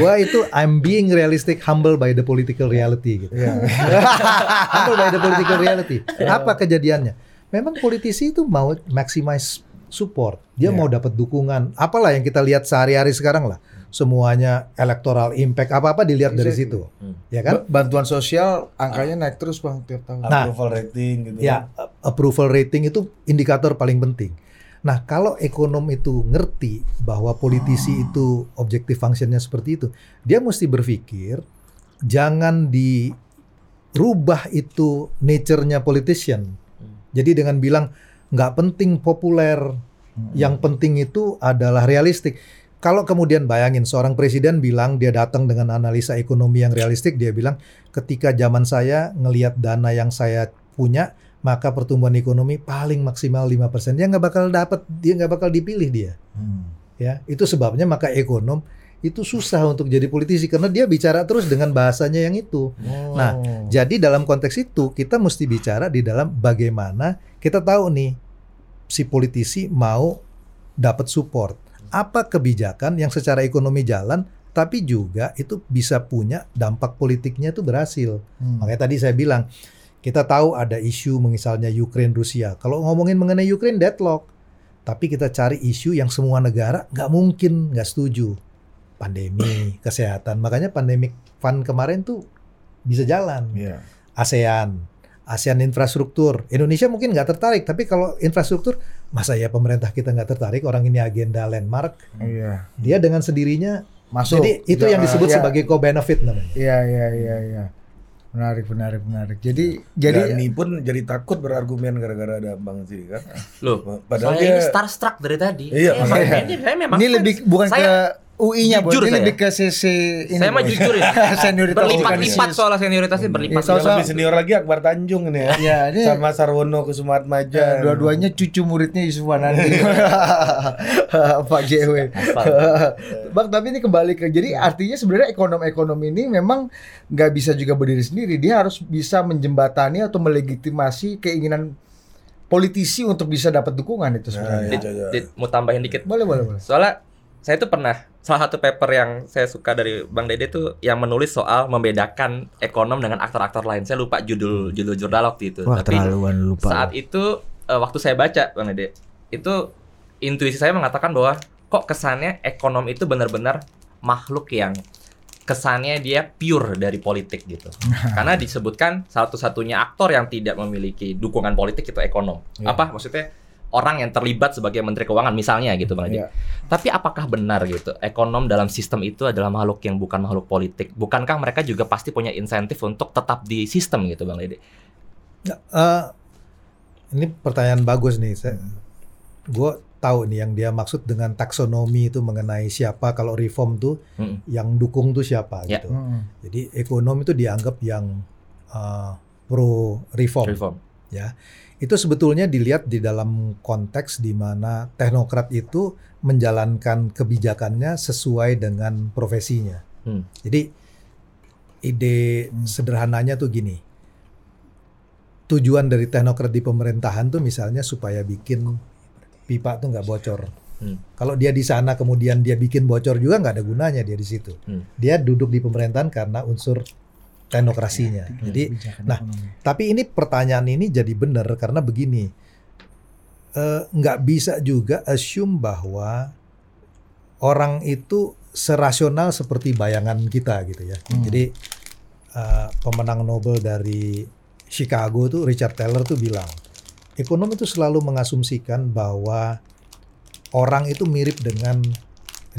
gua itu I'm being realistic humble by the political reality gitu humble by the political reality. Apa kejadiannya? Memang politisi itu mau maximize support. Dia Iya. mau dapat dukungan. Apalah yang kita lihat sehari-hari sekarang lah. Semuanya electoral impact apa-apa dilihat dari situ. Hmm. Ya kan? Ba- Bantuan sosial angkanya naik terus Bang tiap tahun. Nah. Approval rating gitu. Ya, approval rating itu indikator paling penting. Nah, kalau ekonom itu ngerti bahwa politisi itu objektif fungsinya seperti itu, dia mesti berpikir jangan dirubah itu nature-nya politician. Jadi dengan bilang nggak penting populer, yang penting itu adalah realistik. Kalau kemudian bayangin seorang presiden bilang dia datang dengan analisa ekonomi yang realistik, dia bilang ketika zaman saya ngelihat dana yang saya punya, maka pertumbuhan ekonomi paling maksimal 5%. Dia nggak bakal dapat, dia nggak bakal dipilih dia. Hmm. Ya, itu sebabnya maka ekonom itu susah untuk jadi politisi karena dia bicara terus dengan bahasanya yang itu. Oh. Nah, jadi dalam konteks itu kita mesti bicara di dalam bagaimana kita tahu nih si politisi mau dapat support. Apa kebijakan yang secara ekonomi jalan tapi juga itu bisa punya dampak politiknya itu berhasil. Hmm. Makanya tadi saya bilang kita tahu ada isu misalnya Ukraine Rusia. Kalau ngomongin mengenai Ukraine deadlock. Tapi kita cari isu yang semua negara nggak mungkin nggak setuju. Pandemi, kesehatan. Makanya pandemic fund kemarin tuh bisa jalan. Iya. ASEAN, ASEAN infrastruktur. Indonesia mungkin nggak tertarik, tapi kalau infrastruktur, masa ya pemerintah kita nggak tertarik? Orang ini agenda landmark, Iya. dia dengan sendirinya. Masuk. Jadi itu yang disebut Iya. sebagai co-benefit namanya. Iya, iya, iya, iya. Menarik, menarik, menarik. Jadi, jadi Dani pun jadi takut berargumen gara-gara ada Bang Zee kan. Loh, Padahal saya dia ini starstruck dari tadi. Iya, Saya makanya. ini saya memang ini lebih bukan saya, ke UI-nya, jujur Ini saya. lebih ke CC ini. Saya mah jujur ya. Senioritas berlipat-lipat soal senioritasnya berlipat. Iya, soal- yang lebih senior lagi Akbar Tanjung ini ya. Iya, ini Sama Sarwono Kusumatmaja. Ya, dua-duanya cucu muridnya Yusuf Wanandi. Pak JW. Bang, tapi ini kembali ke jadi artinya sebenarnya ekonom-ekonom ini memang nggak bisa juga berdiri sendiri. Dia harus bisa menjembatani atau melegitimasi keinginan politisi untuk bisa dapat dukungan itu Nah, sebenarnya. iya, Dit, iya. Dit, mau tambahin dikit. Boleh, boleh, boleh. Soalnya saya tuh pernah salah satu paper yang saya suka dari Bang Dede tuh yang menulis soal membedakan ekonom dengan aktor-aktor lain. Saya lupa judul judul jurnal waktu itu. Tapi lupa. saat itu eh, waktu saya baca Bang Dede, itu intuisi saya mengatakan bahwa kok kesannya ekonom itu benar-benar makhluk yang kesannya dia pure dari politik gitu. Karena disebutkan satu-satunya aktor yang tidak memiliki dukungan politik itu ekonom. Iya. Apa maksudnya? Orang yang terlibat sebagai menteri keuangan misalnya gitu Bang Dede. Iya. Tapi apakah benar gitu ekonom dalam sistem itu adalah makhluk yang bukan makhluk politik? Bukankah mereka juga pasti punya insentif untuk tetap di sistem gitu Bang Dede? Ya, eh, ini pertanyaan bagus nih. Saya, gue tahu nih yang dia maksud dengan taksonomi itu mengenai siapa kalau reform tuh Mm-mm. yang dukung tuh siapa Ya. gitu. Mm-mm. Jadi ekonom itu dianggap yang eh, pro reform. Reform. ya itu sebetulnya dilihat di dalam konteks di mana teknokrat itu menjalankan kebijakannya sesuai dengan profesinya. Hmm. Jadi ide Hmm. sederhananya tuh gini. Tujuan dari teknokrat di pemerintahan tuh misalnya supaya bikin pipa tuh nggak bocor. Hmm. Kalau dia di sana kemudian dia bikin bocor juga nggak ada gunanya dia di situ. Hmm. Dia duduk di pemerintahan karena unsur teknokrasinya. Jadi Kebijakan nah, ekonomi. tapi ini pertanyaan ini jadi benar karena begini, Eh, nggak bisa juga assume bahwa orang itu serasional seperti bayangan kita gitu ya. Hmm. Jadi eh, pemenang Nobel dari Chicago tuh Richard Taylor tuh bilang, ekonom itu selalu mengasumsikan bahwa orang itu mirip dengan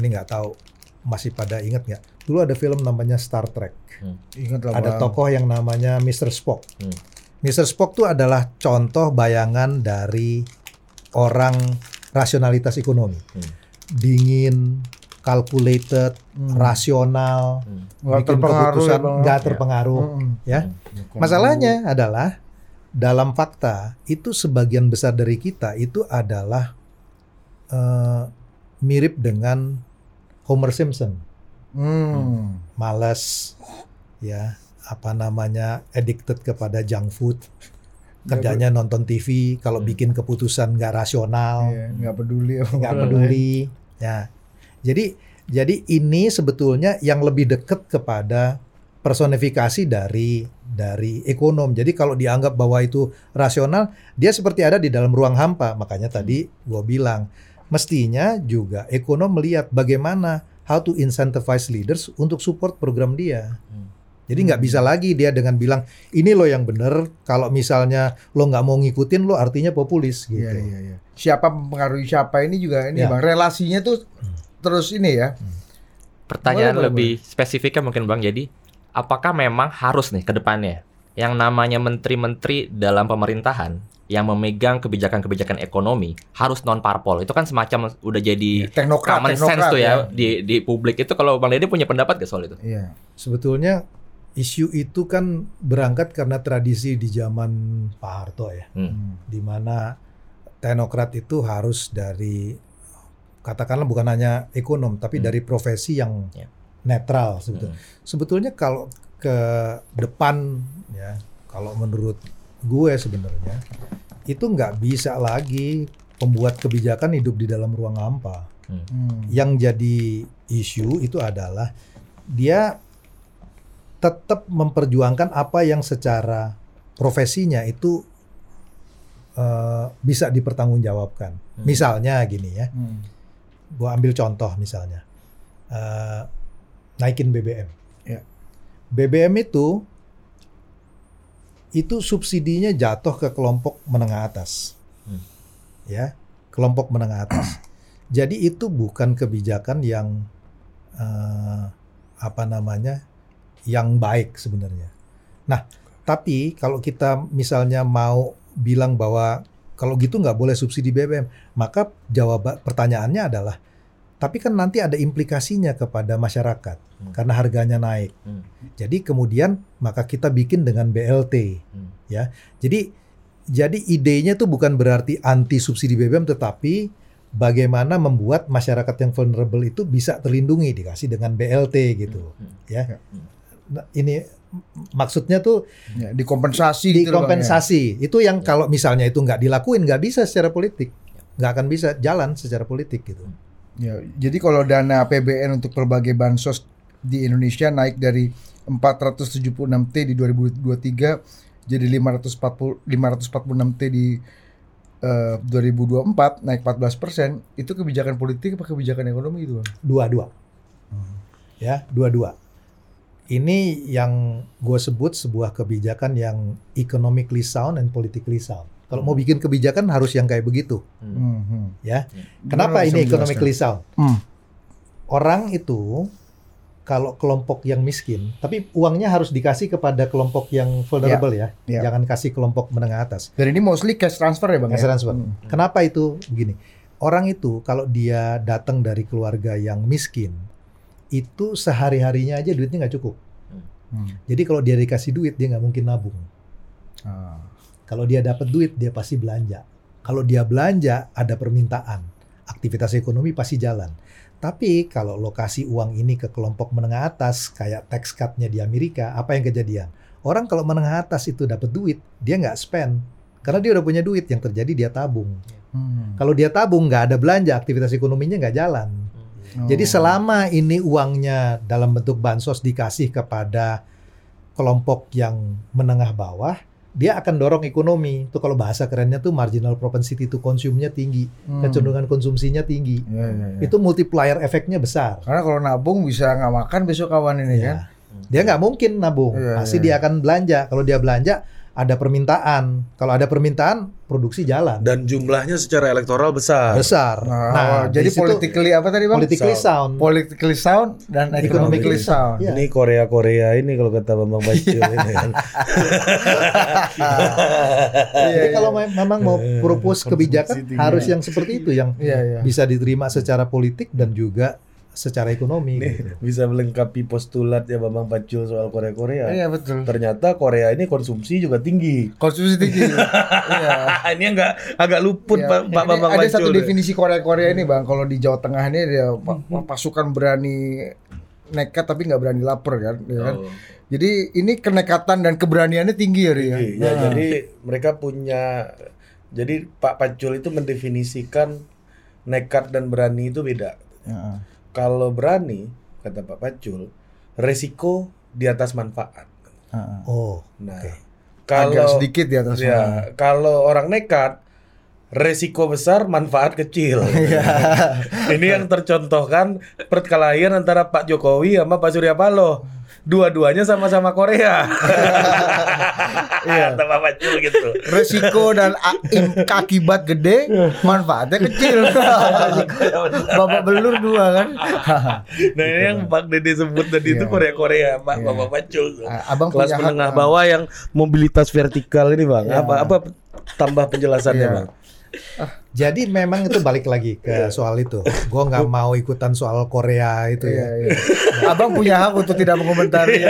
ini nggak tahu masih pada ingat nggak? Dulu ada film namanya Star Trek Ingatlah, ada tokoh yang namanya Mr. Spock. Hmm. Mr. Spock itu adalah contoh bayangan dari orang rasionalitas ekonomi. Hmm. Dingin, calculated, Hmm. rasional, Hmm. Bikin terpengaruh keputusan ya, nggak terpengaruh. Mm-mm. ya. Bukan. Masalahnya adalah dalam fakta itu sebagian besar dari kita itu adalah eh, mirip dengan Homer Simpson. Hmm. malas ya apa namanya addicted kepada junk food kerjanya nonton TV kalau Hmm. bikin keputusan nggak rasional Iya, nggak peduli. nggak peduli ya jadi jadi ini sebetulnya yang lebih dekat kepada personifikasi dari dari ekonom jadi kalau dianggap bahwa itu rasional dia seperti ada di dalam ruang hampa makanya tadi gua bilang mestinya juga ekonom melihat bagaimana how to incentivize leaders untuk support program dia Hmm. jadi nggak bisa lagi dia dengan bilang ini lo yang bener kalau misalnya lo nggak mau ngikutin lo artinya populis gitu Iya, iya, iya. Siapa mempengaruhi siapa ini juga ini Ya. bang. Relasinya tuh terus ini ya. Pertanyaan Boleh, boleh, lebih spesifiknya mungkin Bang. Jadi apakah memang harus nih ke depannya yang namanya menteri-menteri dalam pemerintahan yang memegang kebijakan-kebijakan ekonomi harus non parpol itu kan semacam udah jadi teknokrat, common teknokrat sense tuh ya, di di publik itu kalau Bang Dede punya pendapat gak soal itu? Iya. Sebetulnya isu itu kan berangkat karena tradisi di zaman Pak Harto ya, Hmm. di mana teknokrat itu harus dari katakanlah bukan hanya ekonom tapi Hmm. dari profesi yang Ya. netral sebetulnya. Hmm. Sebetulnya kalau ke depan ya, kalau menurut gue sebenarnya itu nggak bisa lagi pembuat kebijakan hidup di dalam ruang hampa. Hmm. Yang jadi isu itu adalah dia tetap memperjuangkan apa yang secara profesinya itu eh, bisa dipertanggungjawabkan. Hmm. Misalnya gini ya, Hmm. gua ambil contoh misalnya eh, naikin BBM. Ya. BBM itu itu subsidinya jatuh ke kelompok menengah atas, Hmm. ya kelompok menengah atas. Jadi itu bukan kebijakan yang eh, apa namanya yang baik sebenarnya. Nah, tapi kalau kita misalnya mau bilang bahwa kalau gitu nggak boleh subsidi BBM, maka jawaban pertanyaannya adalah, tapi kan nanti ada implikasinya kepada masyarakat Hmm. karena harganya naik. Hmm. Jadi kemudian maka kita bikin dengan BLT, Hmm. ya. Jadi jadi idenya tuh bukan berarti anti subsidi BBM, tetapi bagaimana membuat masyarakat yang vulnerable itu bisa terlindungi dikasih dengan BLT gitu, Hmm. ya. Hmm. Nah, ini maksudnya tuh Ya, dikompensasi gitu loh, ya. dikompensasi. Itu yang Ya. kalau misalnya itu nggak dilakuin nggak bisa secara politik, nggak akan bisa jalan secara politik gitu. Ya, jadi kalau dana APBN untuk berbagai bansos di Indonesia naik dari 476 T di 2023 jadi 540 546 T di eh, 2024 naik 14 persen itu kebijakan politik apa kebijakan ekonomi itu Bang? Dua-dua, ya dua-dua. Ini yang gue sebut sebuah kebijakan yang economically sound and politically sound. Kalau mau bikin kebijakan harus yang kayak begitu, Hmm. Hmm, hmm. ya. Gimana Kenapa ini economically sound? Hmm. Orang itu kalau kelompok yang miskin, tapi uangnya harus dikasih kepada kelompok yang vulnerable ya, ya. jangan kasih kelompok menengah atas. Dan ini mostly cash transfer ya bang? Cash ya? transfer. Hmm. Kenapa itu begini? Orang itu kalau dia datang dari keluarga yang miskin, itu sehari-harinya aja duitnya nggak cukup. Hmm. Jadi kalau dia dikasih duit, dia nggak mungkin nabung. Ah. Kalau dia dapat duit, dia pasti belanja. Kalau dia belanja, ada permintaan. Aktivitas ekonomi pasti jalan. Tapi kalau lokasi uang ini ke kelompok menengah atas, kayak tax cut-nya di Amerika, apa yang kejadian? Orang kalau menengah atas itu dapat duit, dia nggak spend. Karena dia udah punya duit, yang terjadi dia tabung. Hmm. Kalau dia tabung, nggak ada belanja, aktivitas ekonominya nggak jalan. Oh. Jadi selama ini uangnya dalam bentuk bansos dikasih kepada kelompok yang menengah bawah, dia akan dorong ekonomi. Itu kalau bahasa kerennya tuh marginal propensity to consume-nya tinggi, Hmm. kecenderungan konsumsinya tinggi. Ya, ya, ya. Itu multiplier efeknya besar. Karena kalau nabung bisa nggak makan besok kawan ini kan? Ya. Dia nggak mungkin nabung, Iya, pasti iya. dia akan belanja. Kalau dia belanja, ada permintaan. Kalau ada permintaan, produksi jalan Dan jumlahnya secara elektoral besar. besar. Nah, jadi di situ politically apa tadi bang? politically sound. Politically sound dan economically Economically sound. Iya. Ini Korea Korea ini kalau kata Bambang Bacil ini kan. Iya, Jadi iya. kalau me- memang mau Eh, propose kebijakan harus yang seperti itu yang bisa diterima secara politik dan juga secara ekonomi. Ini gitu. bisa melengkapi postulat ya Bambang Bacil soal Korea Korea. Iya betul. Ternyata Korea ini konsumsi juga tinggi. Konsumsi tinggi. Iya. ini agak agak luput Ya, Pak Pak ini Bambang ada Bacil. satu deh. definisi Korea Korea ini bang. Kalau di Jawa Tengah ini dia pa- pasukan berani nekat tapi nggak berani lapar kan, ya kan? Oh. Jadi ini kenekatan dan keberaniannya tinggi ya, ya. Tinggi. Ya, Nah. jadi mereka punya jadi Pak Pacul itu mendefinisikan nekat dan berani itu beda. Ya. Kalau berani, kata Pak Pacul, resiko di atas manfaat. Ah. Oh, Nah, Oke. kalau Agak sedikit di atas. ya, kalau orang nekat, resiko besar, manfaat kecil. Iya. Ini yang tercontohkan perkelahian antara Pak Jokowi sama Pak Surya Paloh. Dua-duanya sama-sama Korea. Iya, Tambah Pacul gitu. Resiko dan akibat gede, manfaatnya kecil. Bapak belur dua kan. Nah ini yang Pak Dede sebut tadi itu Iya. Korea-Korea, Pak Iya. Bapak Pacul. Abang Kelas menengah ah. bawah yang mobilitas vertikal ini bang. Iya. Apa apa tambah penjelasannya Iya. bang? Jadi memang itu balik lagi ke soal itu. Gue nggak mau ikutan soal Korea itu Iya, ya. iya. Abang punya hak untuk tidak mengomentari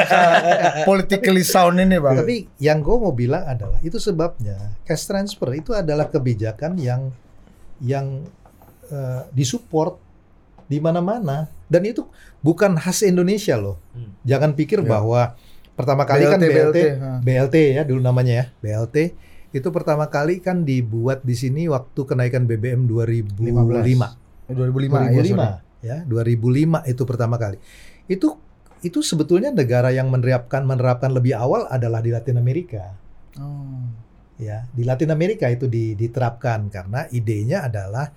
politically sound ini, Bang. Tapi yang gue mau bilang adalah itu sebabnya cash transfer itu adalah kebijakan yang yang eh, disupport di mana-mana dan itu bukan khas Indonesia loh. Hmm. Jangan pikir Ya. bahwa pertama kali kan BLT, BLT. BLT ya dulu namanya ya BLT itu pertama kali kan dibuat di sini waktu kenaikan BBM 2005. 2005, 2005 ya 2005 itu pertama kali itu itu sebetulnya negara yang menerapkan menerapkan lebih awal adalah di Latin Amerika Oh. ya di Latin Amerika itu di- diterapkan karena idenya adalah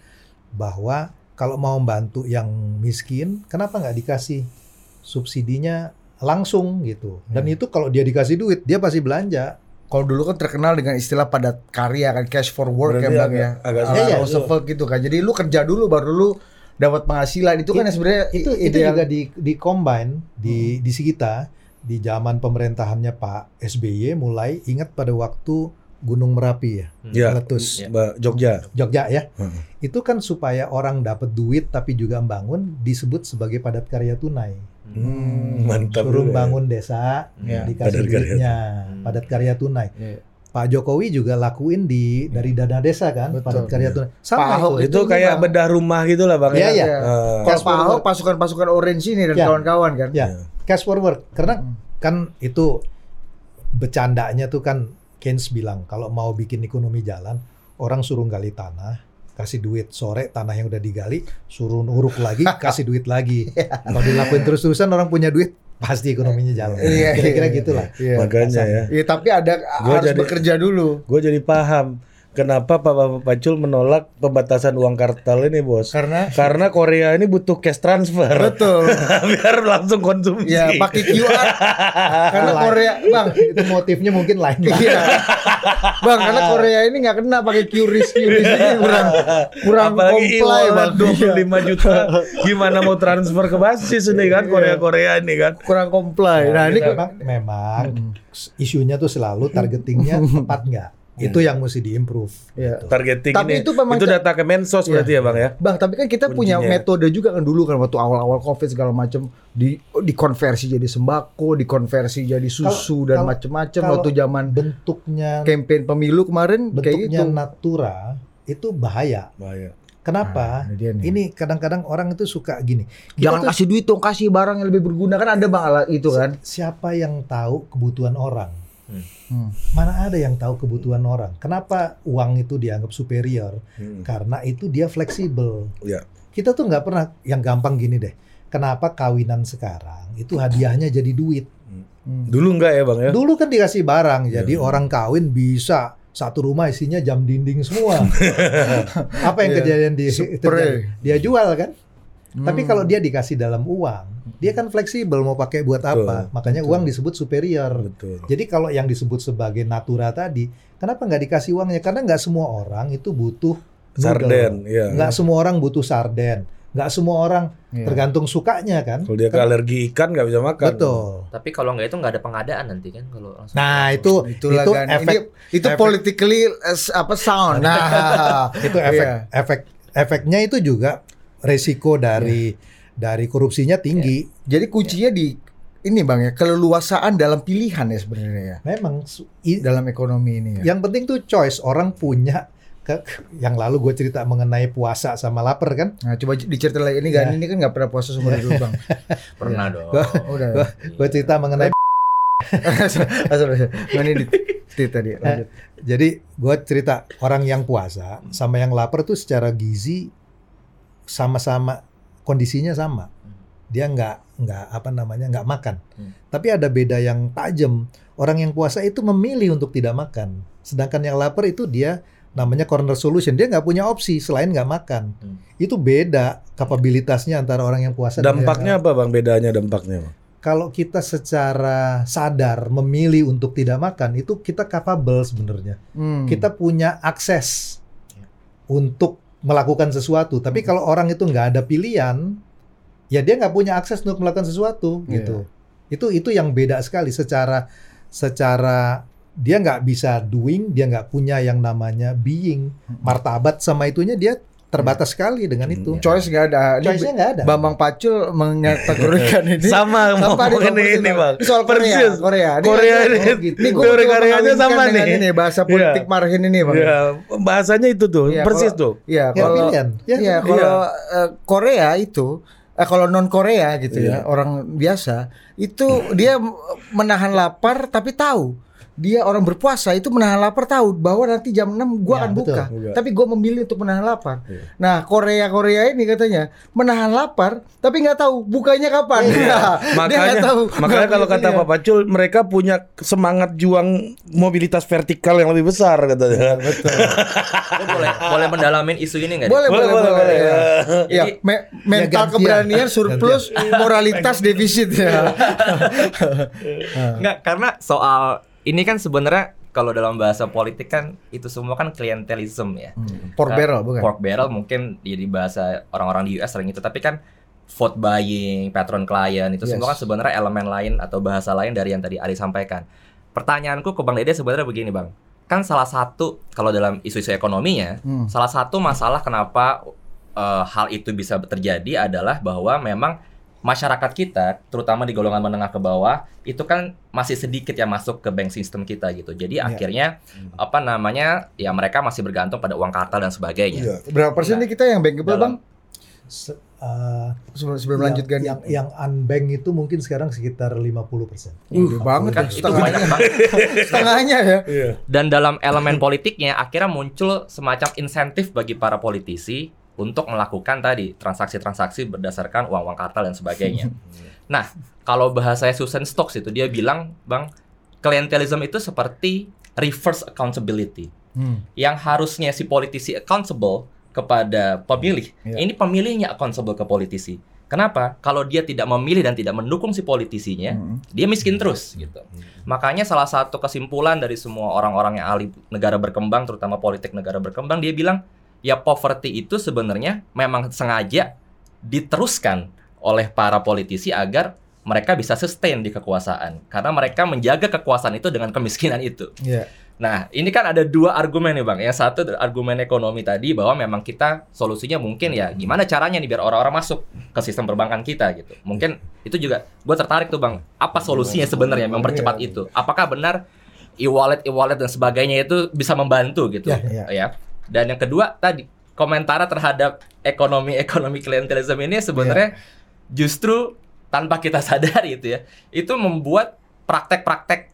bahwa kalau mau membantu yang miskin kenapa nggak dikasih subsidinya langsung gitu dan Hmm. itu kalau dia dikasih duit dia pasti belanja Kalau dulu kan terkenal dengan istilah padat karya kan cash for work Berarti ya Bang agak- ya. agak Ala Iya, Roosevelt gitu kan. Jadi lu kerja dulu baru lu dapat penghasilan. Itu kan yang sebenarnya itu itu juga di di combine di di kita di zaman pemerintahannya Pak SBY mulai ingat pada waktu Gunung Merapi ya Ya, meletus Ya. Jogja. Jogja ya Hmm. itu kan supaya orang dapat duit tapi juga membangun disebut sebagai padat karya tunai Hmm, mantap. suruh juga ya. bangun desa Ya, dikasih padat karya duitnya Hmm. padat karya tunai Iya. Pak Jokowi juga lakuin di dari dana desa kan Betul. padat karya tunai Pak sama Ahok itu Itu kayak Bang. bedah rumah gitu lah bang. Iya, ya? iya. Eh, Kalau Cash Pak Ahok pasukan-pasukan orange ini dan Ya. kawan-kawan kan. Ya. cash forward karena Hmm. kan itu bercandanya tuh kan Keynes bilang kalau mau bikin ekonomi jalan orang suruh gali tanah kasih duit sore tanah yang udah digali suruh uruk lagi kasih duit lagi kalau dilakuin terus-terusan orang punya duit pasti ekonominya jalan Iya, kira-kira iya, gitulah Iya. Makanya ya. Iya, tapi ada Gua harus jadi- bekerja dulu. Gue jadi paham kenapa Pak Bapak Pacul menolak pembatasan uang kartal ini bos. Karena Karena Korea ini butuh cash transfer. betul. Biar langsung konsumsi. Ya, pakai QR. karena. Korea, Bang. itu motifnya mungkin lain. Iya. Bang, karena Korea ini nggak kena pakai QRIS QRIS ini kurang kurang Apalagi comply, Bang. e-wallet Iya. 25 juta. Gimana mau transfer ke basis ini kan Korea-Korea ini kan. Kurang comply. Nah, ini memang, memang isunya tuh selalu targetingnya tepat nggak itu yang mesti diimprove Iya. gitu. Targeting Tapi ini. itu memang ca- data Kemensos Iya. berarti ya Bang ya. Bang, tapi kan kita punya Kuncinya. metode juga kan dulu kan waktu awal-awal Covid segala macam di dikonversi jadi sembako, dikonversi jadi susu Kalau- dan macam-macam waktu zaman bentuknya campaign pemilu kemarin kayak bentuknya gitu. natura itu bahaya Bahaya. kenapa Nah, ini kadang-kadang orang itu suka gini kita Jangan tuh kasih duit dong, kasih barang yang lebih berguna kan ada Bang alat itu kan. siapa yang tahu kebutuhan orang Hmm. mana ada yang tahu kebutuhan orang kenapa uang itu dianggap superior Hmm. karena itu dia fleksibel Iya. kita tuh nggak pernah yang gampang gini deh kenapa kawinan sekarang itu hadiahnya jadi duit Hmm. Dulu enggak ya Bang ya? dulu kan dikasih barang jadi Iya. orang kawin bisa satu rumah isinya jam dinding semua apa yang Iya. kejadian di Spray. terjadi? dia jual kan tapi Hmm. kalau dia dikasih dalam uang dia kan fleksibel mau pakai buat apa Betul, makanya betul. uang disebut superior Betul. jadi kalau yang disebut sebagai natura tadi kenapa nggak dikasih uangnya karena nggak semua orang itu butuh noodle. Sarden, iya. nggak semua orang butuh sarden nggak semua orang Iya. tergantung sukanya kan Kalau dia ke alergi ikan nggak bisa makan. betul Tapi kalau nggak itu nggak ada pengadaan nanti kan kalau langsung. nah itu Itulah itu kan. efek Ini- itu efek- politically eh, apa sound. Nah, itu efek Iya. efek efeknya itu juga resiko dari dari korupsinya tinggi Jadi kuncinya di ini Bang ya, keleluasaan dalam pilihan ya sebenarnya ya. memang Dalam ekonomi ini ya. yang penting tuh choice orang punya ke, yang lalu gue cerita mengenai puasa sama lapar kan Nah, coba diceritain lagi ini kan Ya. ini kan nggak pernah puasa seumur hidup Bang. Pernah dong. Udah. Gua- gue cerita mengenai Asal ini di, di tadi. lanjut. jadi gue cerita orang yang puasa sama yang lapar tuh secara gizi sama-sama kondisinya sama dia nggak nggak apa namanya nggak makan Hmm. tapi ada beda yang tajam orang yang puasa itu memilih untuk tidak makan sedangkan yang lapar itu dia namanya corner solution dia nggak punya opsi selain nggak makan Hmm. itu beda kapabilitasnya antara orang yang puasa dan Dampaknya apa Bang? Bedanya dampaknya Bang? kalau kita secara sadar memilih untuk tidak makan itu kita capable sebenarnya. Hmm. Kita punya akses untuk melakukan sesuatu. Tapi kalau orang itu nggak ada pilihan, ya dia nggak punya akses untuk melakukan sesuatu Iya. gitu. Itu itu yang beda sekali secara secara dia nggak bisa doing, dia nggak punya yang namanya being, martabat sama itunya dia terbatas sekali dengan itu. choice nggak ada. Ini Choice-nya nggak ada. Bambang Pacul mengategorikan ini Sama nih, ini Bang? ini bang. soal Korea, Persis. Korea. Ini- Korea oh, ini. gitu. Ini coba Koreanya sama nih. Ini bahasa politik Iya. marhin ini, Bang. Ya, bahasanya itu tuh, Iya, persis kalau- tuh. Iya, Ya, kalau. Ya, Iya, kalau eh, Korea itu eh, kalau non Korea gitu ya, Iya. orang biasa itu dia menahan lapar tapi tahu dia orang berpuasa itu menahan lapar tahu bahwa nanti jam 6 gua Ya, akan betul. buka. Iya. Tapi gua memilih untuk menahan lapar. Iya. Nah, Korea-Korea ini katanya menahan lapar tapi nggak tahu bukanya kapan. Nah, dia nggak makanya tahu. makanya kalau kata Iya. Pak Pacul mereka punya semangat juang mobilitas vertikal yang lebih besar katanya. Lu boleh boleh mendalamin isu ini nggak? Boleh, boleh, Boleh, boleh. boleh, ya. Ya, Jadi- me- mental gantian. keberanian surplus, moralitas defisit ya. Enggak, karena soal ini kan sebenarnya kalau dalam bahasa politik kan itu semua kan klientelism ya. Pork barrel bukan? Pork barrel mungkin jadi bahasa orang-orang di US sering itu, tapi kan vote buying, patron klien itu Yes. semua kan sebenarnya elemen lain atau bahasa lain dari yang tadi Ari sampaikan. Pertanyaanku ke Bang Dede sebenarnya begini, Bang. Kan salah satu kalau dalam isu-isu ekonominya, Hmm. salah satu masalah kenapa eh, hal itu bisa terjadi adalah bahwa memang masyarakat kita, terutama di golongan menengah ke bawah, itu kan masih sedikit yang masuk ke bank system kita gitu. Jadi akhirnya apa namanya ya mereka masih bergantung pada uang kartal dan sebagainya. Iya. Berapa persen nih kita yang bankable Dalam- bang? Se- uh, Sebelum, sebelum yang, lanjutkan. yang yang unbank itu mungkin sekarang sekitar 50%. Uh, banget Kan tuh, itu setengahnya. banyak banget. Setengahnya ya. Iya. Dan dalam elemen politiknya akhirnya muncul semacam insentif bagi para politisi untuk melakukan tadi transaksi-transaksi berdasarkan uang-uang kartal dan sebagainya. nah, kalau bahasa Susan Stokes itu dia bilang, Bang, klientelism itu seperti reverse accountability. Hmm. Yang harusnya si politisi accountable kepada pemilih, Iya. ini pemilihnya accountable ke politisi. Kenapa? Kalau dia tidak memilih dan tidak mendukung si politisinya, Hmm. dia miskin terus gitu. Makanya salah satu kesimpulan dari semua orang-orang yang ahli negara berkembang, terutama politik negara berkembang, dia bilang ya poverty itu sebenarnya memang sengaja diteruskan oleh para politisi agar mereka bisa sustain di kekuasaan karena mereka menjaga kekuasaan itu dengan kemiskinan itu. Iya. Nah, ini kan ada dua argumen nih Bang. Yang satu argumen ekonomi tadi bahwa memang kita solusinya mungkin ya gimana caranya nih biar orang-orang masuk ke sistem perbankan kita gitu. Mungkin itu juga gue tertarik tuh Bang. Apa solusinya sebenarnya mempercepat itu? Apakah benar e-wallet e-wallet dan sebagainya itu bisa membantu gitu Ya, ya. ya. Dan yang kedua tadi komentar terhadap ekonomi-ekonomi klientelisme ini sebenarnya justru tanpa kita sadari itu ya. Itu membuat praktek-praktek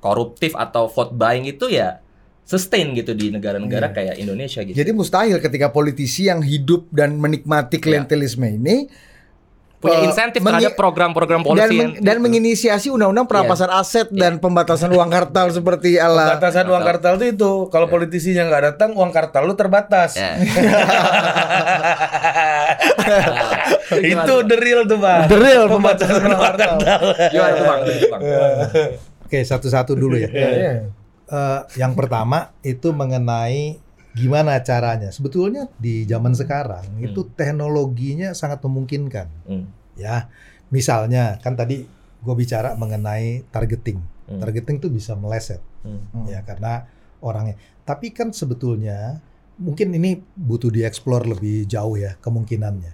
koruptif atau vote buying itu ya sustain gitu di negara-negara Iya. kayak Indonesia gitu. Jadi mustahil ketika politisi yang hidup dan menikmati klientelisme ini Punya eh, insentif mengi- terhadap program-program dan, polisi meng- yang dan gitu. menginisiasi undang-undang perampasan aset dan pembatasan uang kartal seperti ala Batasan uang kartal itu itu kalau politisinya nggak datang uang kartal lu terbatas. Ya. itu the real tuh bang. The real pembatasan uang kartal. Gimana tuh Bang? Gimana, Bang? Oke, satu-satu dulu ya. Iya. Eh, yang pertama itu mengenai gimana caranya. Sebetulnya di zaman sekarang itu teknologinya sangat memungkinkan. Hmm. Ya, misalnya kan tadi gue bicara mengenai targeting. Hmm. Targeting itu bisa meleset, Hmm. ya karena orangnya. Tapi kan sebetulnya mungkin ini butuh dieksplor lebih jauh ya kemungkinannya.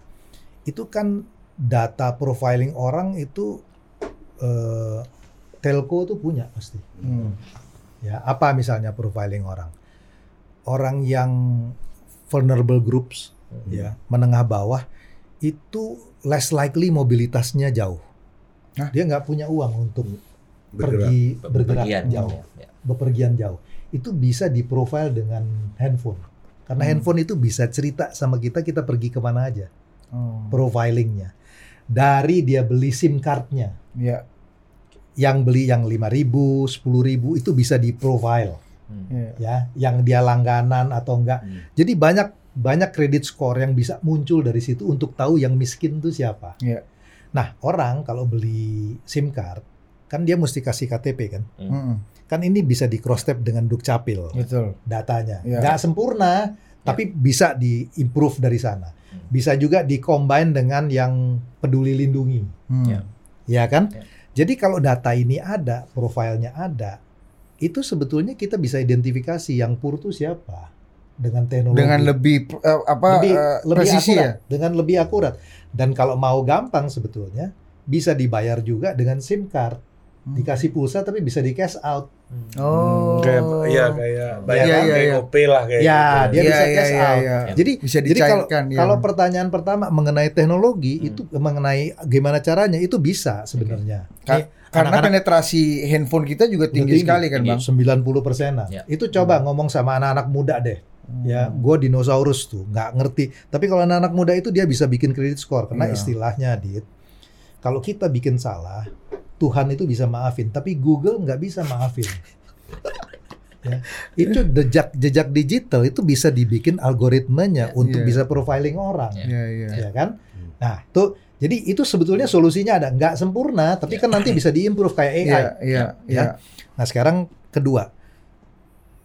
Itu kan data profiling orang itu eh, telco tuh punya pasti. Hmm. Ya, apa misalnya profiling orang? Orang yang vulnerable groups, ya, menengah bawah itu less likely mobilitasnya jauh. Hah? Dia nggak punya uang untuk Bergerak. pergi bergerak Bepergian jauh, Ya. bepergian jauh. Itu bisa diprofile dengan handphone. Karena Hmm. handphone itu bisa cerita sama kita kita pergi ke mana aja, Oh. profilingnya. Dari dia beli SIM cardnya, Iya. yang beli yang 5.000, 10.000 itu bisa di-profile. Hmm. Iya. ya, yang dia langganan atau enggak. Hmm. Jadi banyak banyak kredit score yang bisa muncul dari situ untuk tahu yang miskin itu siapa. Iya. Nah, orang kalau beli SIM card kan dia mesti kasih KTP kan. Mm-mm. Kan ini bisa di cross tab dengan Dukcapil Betul. datanya. Iya. Nggak sempurna, tapi bisa di-improve dari sana. Hmm. Bisa juga di-combine dengan yang peduli lindungi. Hmm. Ya. Ya kan? Ya. Jadi kalau data ini ada, profilnya ada, itu sebetulnya kita bisa identifikasi yang pur itu siapa dengan teknologi. Dengan lebih eh, apa lebih, eh, lebih presisi akurat, ya. dengan lebih akurat. Dan kalau mau gampang sebetulnya bisa dibayar juga dengan SIM card. Hmm. Dikasih pulsa tapi bisa di cash out. Oh. kayak ya kayak bayar Iya, iya, kayak iya. GoPay lah kayak Ya, gitu. dia Iya, bisa iya, cash iya, out. iya. Jadi Bisa jadi kalau dicairkan ya. kalau pertanyaan pertama mengenai teknologi Hmm. itu mengenai gimana caranya itu bisa sebenarnya. Ka- Nih, karena anak-anak- penetrasi handphone kita juga tinggi, sekali kan, Bang. 90 persenan. Ya. Itu coba ngomong sama anak-anak muda deh. Ya, Hmm. gue dinosaurus tuh, nggak ngerti. Tapi kalau anak-anak muda itu dia bisa bikin kredit score karena Iya. istilahnya, dit. Kalau kita bikin salah, Tuhan itu bisa maafin, tapi Google nggak bisa maafin. ya. Itu jejak jejak digital itu bisa dibikin algoritmanya untuk Iya. bisa profiling orang, Iya, iya. ya kan? Nah, tuh jadi itu sebetulnya solusinya ada, nggak sempurna, tapi kan nanti bisa diimprove kayak AI. Iya, iya, iya. Nah sekarang kedua,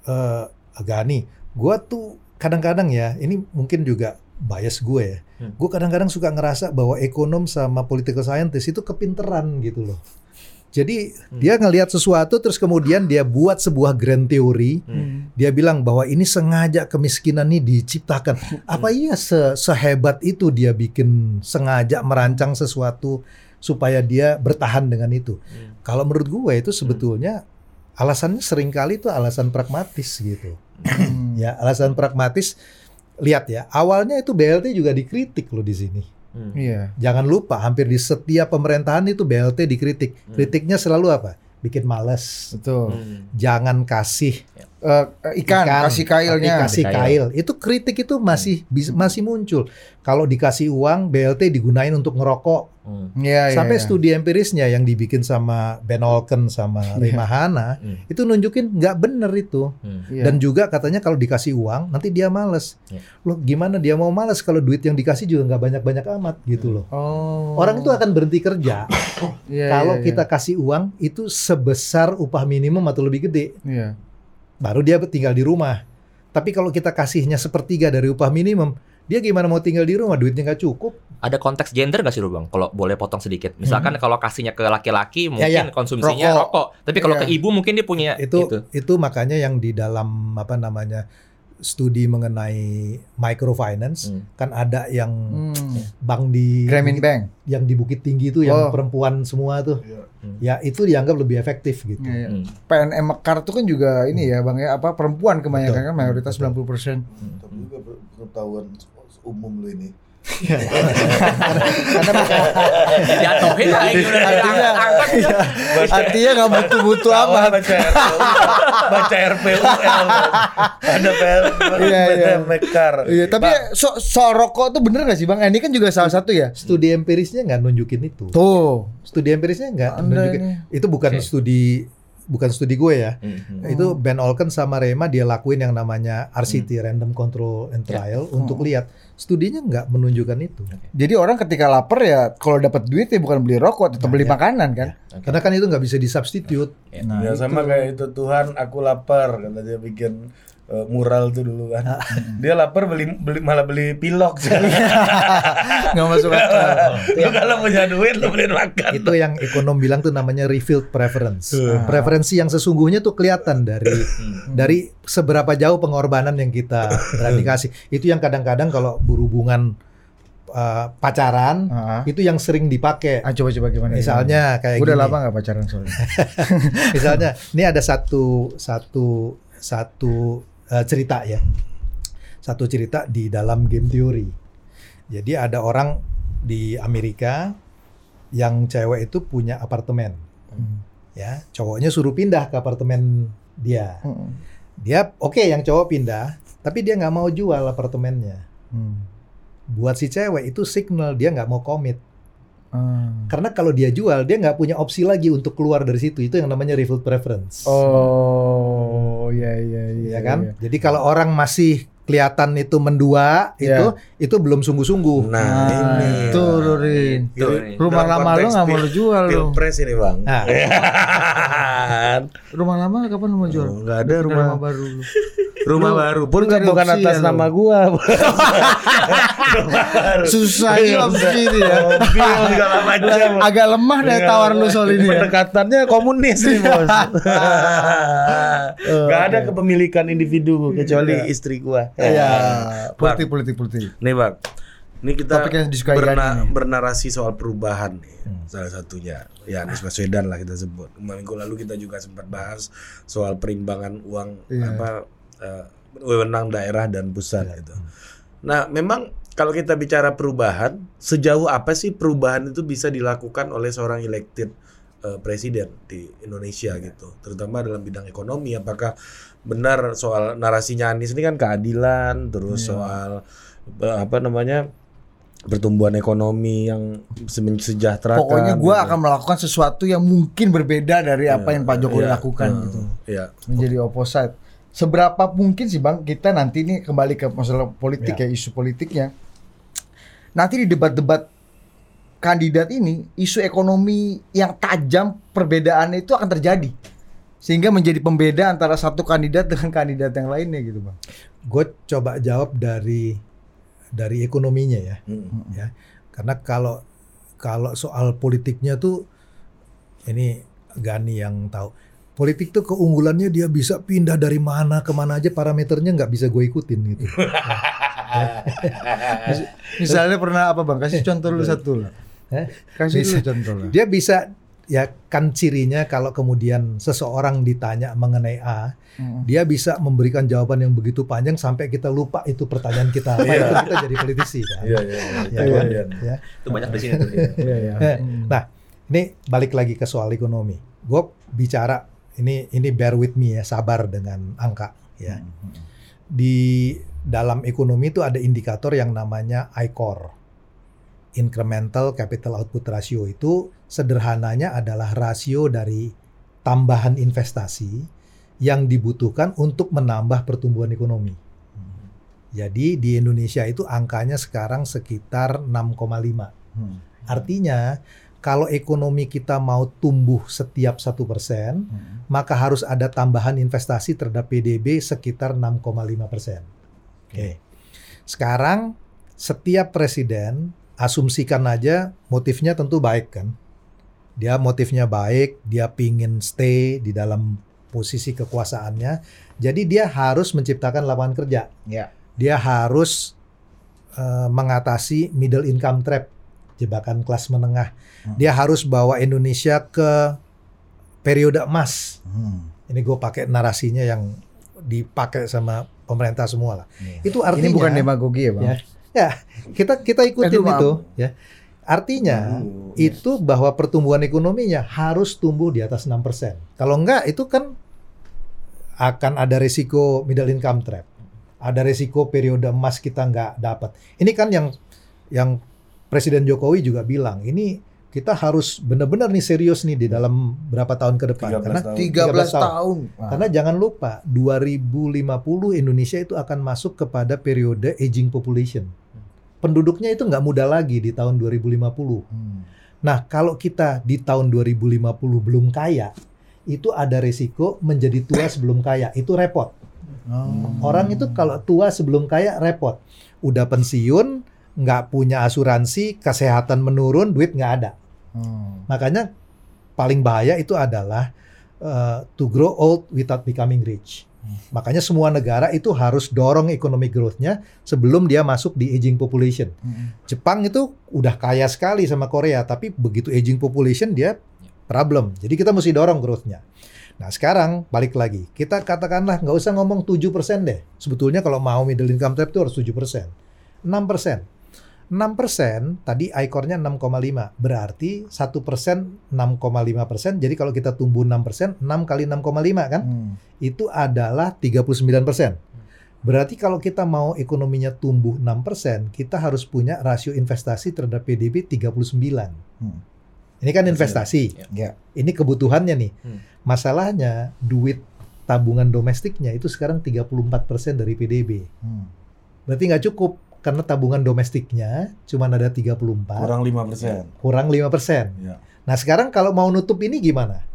eh Agani, gue tuh kadang-kadang ya, ini mungkin juga bias gue ya. Hmm. Gue kadang-kadang suka ngerasa bahwa ekonom sama political scientist itu kepinteran gitu loh. Jadi Hmm. dia ngelihat sesuatu terus kemudian dia buat sebuah grand theory. Hmm. Dia bilang bahwa ini sengaja kemiskinan ini diciptakan. Apa iya se- sehebat itu dia bikin sengaja merancang sesuatu supaya dia bertahan dengan itu. Hmm. Kalau menurut gue itu sebetulnya alasannya sering kali itu alasan pragmatis gitu. Hmm. Ya, alasan pragmatis lihat ya, awalnya itu BLT juga dikritik loh di sini. Hmm. Iya. Jangan lupa hampir di setiap pemerintahan itu BLT dikritik. Hmm. Kritiknya selalu apa? Bikin males. Betul. Hmm. Jangan kasih Eh, eh, ikan, kasih kailnya. kasih kail. Itu kritik itu masih bis- masih muncul. Kalau dikasih uang BLT digunain untuk ngerokok. Hmm. Iya, Sampai iya. studi empirisnya yang dibikin sama Ben Olken sama Iya. Remahana Hmm. itu nunjukin nggak bener itu. Hmm. Iya. Dan juga katanya kalau dikasih uang nanti dia males. Loh gimana dia mau males kalau duit yang dikasih juga nggak banyak-banyak amat gitu loh. Oh. Orang itu akan berhenti kerja kalau kita kasih uang itu sebesar upah minimum atau lebih gede. Iya. Baru dia tinggal di rumah. Tapi kalau kita kasihnya sepertiga dari upah minimum, dia gimana mau tinggal di rumah? Duitnya nggak cukup. Ada konteks gender gak sih lu bang? Kalau boleh potong sedikit. Misalkan kalau kasihnya ke laki-laki mungkin Hmm. ya. konsumsinya Rokok. rokok. Tapi kalau Iya. ke ibu mungkin dia punya itu gitu. itu makanya yang di dalam apa namanya studi mengenai microfinance Hmm. kan ada yang Hmm. bank di Grameen Bank. yang di Bukit Tinggi itu yang Oh. perempuan semua tuh Hmm. ya itu dianggap lebih efektif gitu Iya, iya. Hmm. PNM Mekar itu kan juga ini ya Bang ya apa perempuan kebanyakan Betul. kan mayoritas Betul. 90%. Tapi juga pengetahuan umum lu ini. Jatuhin lagi udah Artinya- ya. Artinya nggak butuh-butuh Tahu amat. baca RPUL, baca RPUL. Ada PR, Iya, iya. Mekar. Iya, tapi so, soal rokok tuh bener gak sih Bang? Ini kan juga salah satu ya. studi empirisnya nggak nunjukin itu Tuh. studi empirisnya nggak nunjukin itu bukan studi bukan studi gue ya. Hmm. itu Ben Olken sama Rema dia lakuin yang namanya RCT Hmm. Random Control and Trial untuk lihat. Studinya nggak menunjukkan itu. Jadi orang ketika lapar ya kalau dapat duit ya bukan beli rokok, tetap Nah, beli ya. makanan kan. karena kan itu nggak bisa disubstitute Nah, ya itu. sama kayak itu Tuhan aku lapar kata dia bikin eh, mural tuh dulu kan. Ah. dia lapar beli, beli malah beli pilok. Nggak masuk akal. lu kalau punya duit lu beli makan. itu yang ekonom bilang tuh namanya revealed preference Ah. preferensi yang sesungguhnya tuh kelihatan dari Hmm. dari seberapa jauh pengorbanan yang kita berani kasih itu yang kadang-kadang kalau berhubungan uh, pacaran Ah. itu yang sering dipakai Ah, coba-coba gimana? misalnya kayak Udah gini. lama nggak pacaran soalnya. misalnya ini ada satu satu satu eh, cerita ya. Satu cerita di dalam game teori. Jadi ada orang di Amerika yang cewek itu punya apartemen. Hmm. ya cowoknya suruh pindah ke apartemen dia. Hmm. dia oke yang cowok pindah tapi dia nggak mau jual apartemennya. Hmm. buat si cewek itu signal dia nggak mau komit Ah. karena kalau dia jual dia nggak punya opsi lagi untuk keluar dari situ. Itu yang namanya revealed preference. Oh, iya iya iya. ya kan? Jadi kalau orang masih kelihatan itu mendua Iya. itu itu belum sungguh-sungguh. Nah, Ah, ini. itu Rin. Itu. Rumah Dalam lama lu nggak mau lu jual lu. Pilpres ini bang. Nah. Kan? Rumah lama kapan lu mau jual? Oh, nggak ada rumah. rumah baru lu. rumah baru pun nggak bukan atas ya, lu? nama gua. Susah Iya, ini opsi ini ya. Agak lemah deh tawar lu soal ini ya. Pendekatannya komunis nih bos. Gak ada kepemilikan individu kecuali istri gua. Iya, Bang, politik politik politik. Nih bang, ini kita Topik yang disukai berna- Gani nih. bernarasi soal perubahan nih, salah satunya. Ya Anies Baswedan lah kita sebut. Minggu lalu kita juga sempat bahas soal perimbangan uang Iya. apa eh, wewenang daerah dan pusat gitu. Nah, memang kalau kita bicara perubahan, sejauh apa sih perubahan itu bisa dilakukan oleh seorang elected eh, presiden di Indonesia gitu, terutama dalam bidang ekonomi. Apakah benar soal narasinya Anies ini kan keadilan, terus soal eh, apa namanya pertumbuhan ekonomi yang sejahtera. Pokoknya gua akan melakukan sesuatu yang mungkin berbeda dari apa yang Pak Jokowi Iya, lakukan eh, gitu. Iya. Menjadi opposite. Seberapa mungkin sih Bang kita nanti nih kembali ke masalah politik Iya. ya isu politiknya. Nanti di debat-debat kandidat ini isu ekonomi yang tajam perbedaannya itu akan terjadi. Sehingga menjadi pembeda antara satu kandidat dengan kandidat yang lainnya gitu, Bang. Gue coba jawab dari dari ekonominya ya. Mm. ya karena kalau kalau soal politiknya tuh ini Gani yang tahu politik tuh keunggulannya dia bisa pindah dari mana ke mana aja parameternya nggak bisa gue ikutin gitu Mis- Misalnya pernah apa, Bang? Kasih contoh dulu satu lah. Kasih dulu contoh lah. dia bisa ya kan cirinya kalau kemudian seseorang ditanya mengenai A Mm. dia bisa memberikan jawaban yang begitu panjang sampai kita lupa itu pertanyaan kita apa itu kita jadi politisi kan Iya, iya, iya. Ya, Iya, kan? Ya. Itu banyak di sini tuh. Iya, iya. Eh, Hmm. Nah, ini balik lagi ke soal ekonomi. Gue bicara ini ini bear with me ya, sabar dengan angka ya. Di dalam ekonomi itu ada indikator yang namanya ICOR. Incremental Capital Output Ratio itu sederhananya adalah rasio dari tambahan investasi yang dibutuhkan untuk menambah pertumbuhan ekonomi. Jadi di Indonesia itu angkanya sekarang sekitar 6,5. Hmm. Artinya kalau ekonomi kita mau tumbuh setiap satu persen, Hmm. maka harus ada tambahan investasi terhadap PDB sekitar 6,5 persen. Oke. Sekarang setiap presiden asumsikan aja motifnya tentu baik kan. Dia motifnya baik, dia pingin stay di dalam posisi kekuasaannya. Jadi dia harus menciptakan lapangan kerja Ya. dia harus eh, mengatasi middle income trap, jebakan kelas menengah. Hmm. Dia harus bawa Indonesia ke periode emas. Hmm. Ini gue pakai narasinya yang dipakai sama pemerintah semua lah. Iya. Itu artinya Ini bukan demagogi ya, Bang? Ya. Ya kita kita ikutin Aduh, itu ya. Artinya itu bahwa pertumbuhan ekonominya harus tumbuh di atas 6%. Kalau enggak itu kan akan ada risiko middle income trap. Ada risiko periode emas kita nggak dapat. Ini kan yang yang Presiden Jokowi juga bilang, ini kita harus benar-benar nih serius nih di dalam berapa tahun ke depan 13 karena tahun. 13 13 tahun. Wah. karena jangan lupa 2050 Indonesia itu akan masuk kepada periode aging population. Penduduknya itu nggak muda lagi di tahun 2050. Hmm. Nah, kalau kita di tahun 2050 belum kaya, itu ada resiko menjadi tua sebelum kaya. Itu repot. Oh. Orang itu kalau tua sebelum kaya repot. Udah pensiun, nggak punya asuransi, kesehatan menurun, duit nggak ada. Hmm. Makanya paling bahaya itu adalah uh, to grow old without becoming rich. Makanya semua negara itu harus dorong economic growth-nya sebelum dia masuk di aging population. Hmm. Jepang itu udah kaya sekali sama Korea, tapi begitu aging population dia problem. Jadi kita mesti dorong growth-nya. Nah sekarang balik lagi, kita katakanlah nggak usah ngomong 7% deh. Sebetulnya kalau mau middle income trap itu harus 7%. 6%. 6% tadi ICOR-nya 6,5 berarti 1% 6,5% jadi kalau kita tumbuh 6% 6 kali 6,5 kan Hmm. itu adalah 39%. Berarti kalau kita mau ekonominya tumbuh 6%, kita harus punya rasio investasi terhadap PDB 39. Hmm. Ini kan investasi. Ya. Ini kebutuhannya nih. Hmm. Masalahnya duit tabungan domestiknya itu sekarang 34% dari PDB. Hmm. Berarti nggak cukup karena tabungan domestiknya cuma ada 34 Kurang 5%. kurang 5%. Ya. Nah, sekarang kalau mau nutup ini gimana?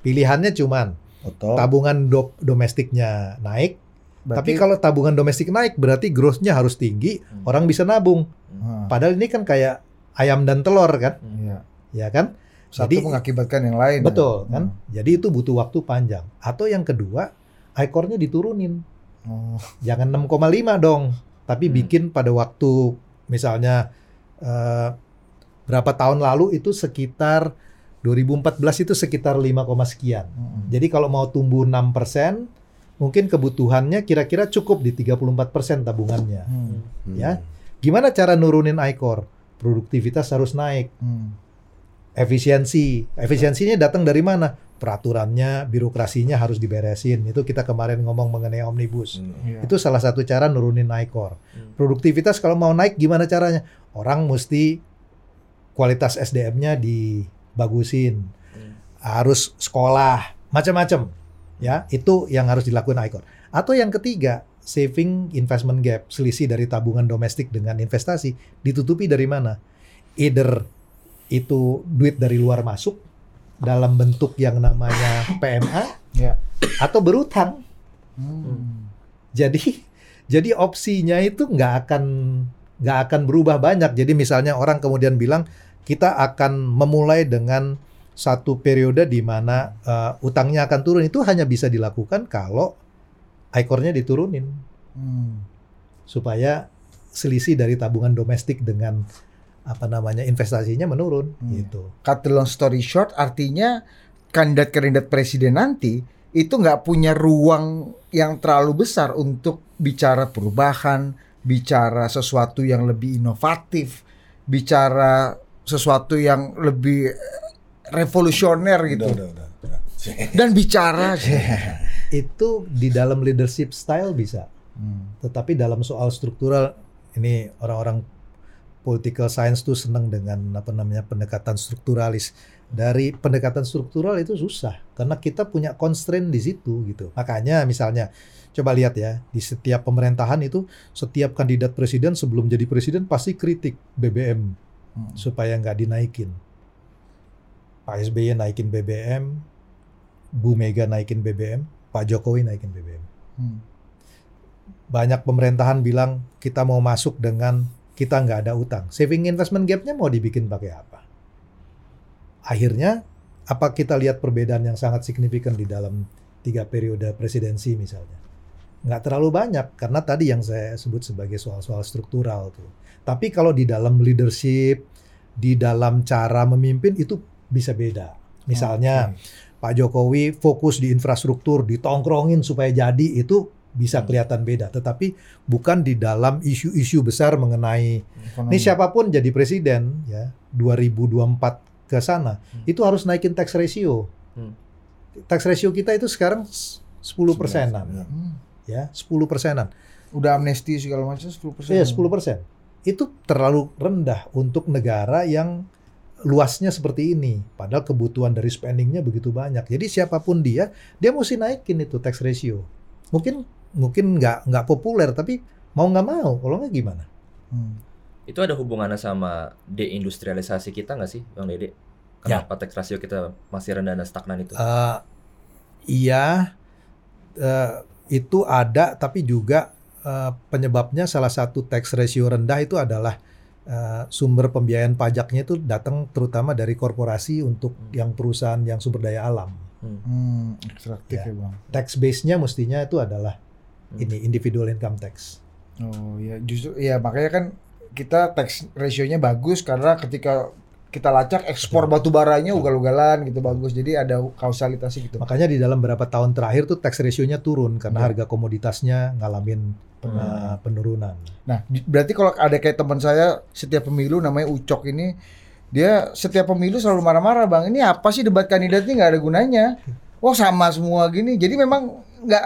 Pilihannya cuman Betul. tabungan do- domestiknya naik, tapi Berarti- kalau tabungan domestik naik berarti growth-nya harus tinggi, Hmm. orang bisa nabung. Ah, Padahal ini kan kayak ayam dan telur kan, iya. ya kan? Satu Jadi- mengakibatkan yang lain. ya. Betul kan? Hmm. Jadi itu butuh waktu panjang. Atau yang kedua, ICOR-nya diturunin. Oh. Jangan 6,5 dong, tapi Hmm. bikin pada waktu misalnya eh, berapa tahun lalu itu sekitar 2014 itu sekitar 5, sekian. Hmm. Jadi kalau mau tumbuh 6%, mungkin kebutuhannya kira-kira cukup di 34% tabungannya. Hmm. Ya. Gimana cara nurunin ICOR? Produktivitas harus naik, Hmm. efisiensi. Efisiensinya datang dari mana? Peraturannya, birokrasinya harus diberesin. Itu kita kemarin ngomong mengenai omnibus. Hmm. Iya. Itu salah satu cara nurunin ICOR. Hmm. Produktivitas kalau mau naik gimana caranya? Orang mesti kualitas SDM-nya dibagusin. Hmm. Harus sekolah, macam-macam. Ya, itu yang harus dilakukan ICOR. Atau yang ketiga, saving investment gap, selisih dari tabungan domestik dengan investasi ditutupi dari mana? Either itu duit dari luar masuk dalam bentuk yang namanya PMA Ya. atau berutang. Hmm. Jadi jadi opsinya itu nggak akan nggak akan berubah banyak. Jadi misalnya orang kemudian bilang kita akan memulai dengan satu periode di mana eh, utangnya akan turun itu hanya bisa dilakukan kalau ICOR-nya diturunin Hmm. supaya selisih dari tabungan domestik dengan apa namanya investasinya menurun Hmm. gitu. Cut the long story short, artinya kandidat-kandidat presiden nanti itu nggak punya ruang yang terlalu besar untuk bicara perubahan, bicara sesuatu yang lebih inovatif, bicara sesuatu yang lebih revolusioner gitu. Udah, udah. udah. Dan bicara Itu di dalam leadership style bisa. Hmm. Tetapi dalam soal struktural ini orang-orang political science tuh senang dengan apa namanya pendekatan strukturalis. Dari pendekatan struktural itu susah karena kita punya constraint di situ gitu. Makanya misalnya coba lihat ya di setiap pemerintahan itu setiap kandidat presiden sebelum jadi presiden pasti kritik BBM Hmm. supaya nggak dinaikin. Pak SBY naikin BBM, Bu Mega naikin BBM, Pak Jokowi naikin BBM Hmm. banyak pemerintahan bilang kita mau masuk dengan kita nggak ada utang. Saving investment gap-nya mau dibikin pakai apa? Akhirnya, apa kita lihat perbedaan yang sangat signifikan di dalam tiga periode presidensi misalnya? Nggak terlalu banyak, karena tadi yang saya sebut sebagai soal-soal struktural tuh. Tapi kalau di dalam leadership, di dalam cara memimpin itu bisa beda. Misalnya, Pak Jokowi fokus di infrastruktur, ditongkrongin supaya jadi itu bisa kelihatan beda. Tetapi bukan di dalam isu-isu besar mengenai Ekonomi. ini siapa pun jadi presiden ya 2024 ke sana itu harus naikin tax ratio. Hmm. Tax ratio kita itu sekarang 10 persenan Ya. Hmm. ya 10 persenan. Udah amnesti segala macam 10%. Iya 10 persen. Itu terlalu rendah untuk negara yang luasnya seperti ini. Padahal kebutuhan dari spendingnya begitu banyak. Jadi siapa pun dia, dia mesti naikin itu tax ratio. Mungkin mungkin nggak nggak populer, tapi mau nggak mau. Kalau nggak gimana? Hmm. Itu ada hubungannya sama deindustrialisasi kita nggak sih, Bang Dede? Kenapa tax ratio kita masih rendah dan stagnan itu? Eh, iya, eh, itu ada, tapi juga eh, penyebabnya salah satu tax ratio rendah itu adalah eh, sumber pembiayaan pajaknya itu datang terutama dari korporasi untuk Hmm. yang perusahaan yang sumber daya alam. Hmm, ekstraktif Ya. ya, Bang. Tax base-nya mestinya itu adalah Hmm. ini individual income tax. Oh ya justru ya makanya kan kita tax ratio-nya bagus karena ketika kita lacak ekspor batu baranya ugal-ugalan gitu bagus. Jadi ada kausalitasnya gitu. Makanya di dalam beberapa tahun terakhir tuh tax ratio-nya turun karena Ya. harga komoditasnya ngalamin eh, penurunan. Nah, berarti kalau ada kayak teman saya setiap pemilu namanya Ucok ini dia setiap pemilu selalu marah-marah, Bang. Ini apa sih debat kandidat ini nggak ada gunanya. Oh, sama semua gini. Jadi memang nggak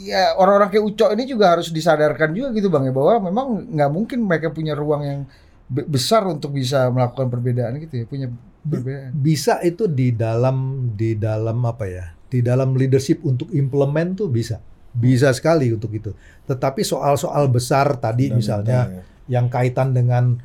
ya orang-orang kayak Ucok ini juga harus disadarkan juga gitu, Bang ya bahwa memang nggak mungkin mereka punya ruang yang be- besar untuk bisa melakukan perbedaan gitu ya, punya perbedaan. Bisa itu di dalam di dalam apa ya? di dalam leadership untuk implement tuh bisa. Bisa sekali untuk itu. Tetapi soal-soal besar tadi misalnya yang kaitan dengan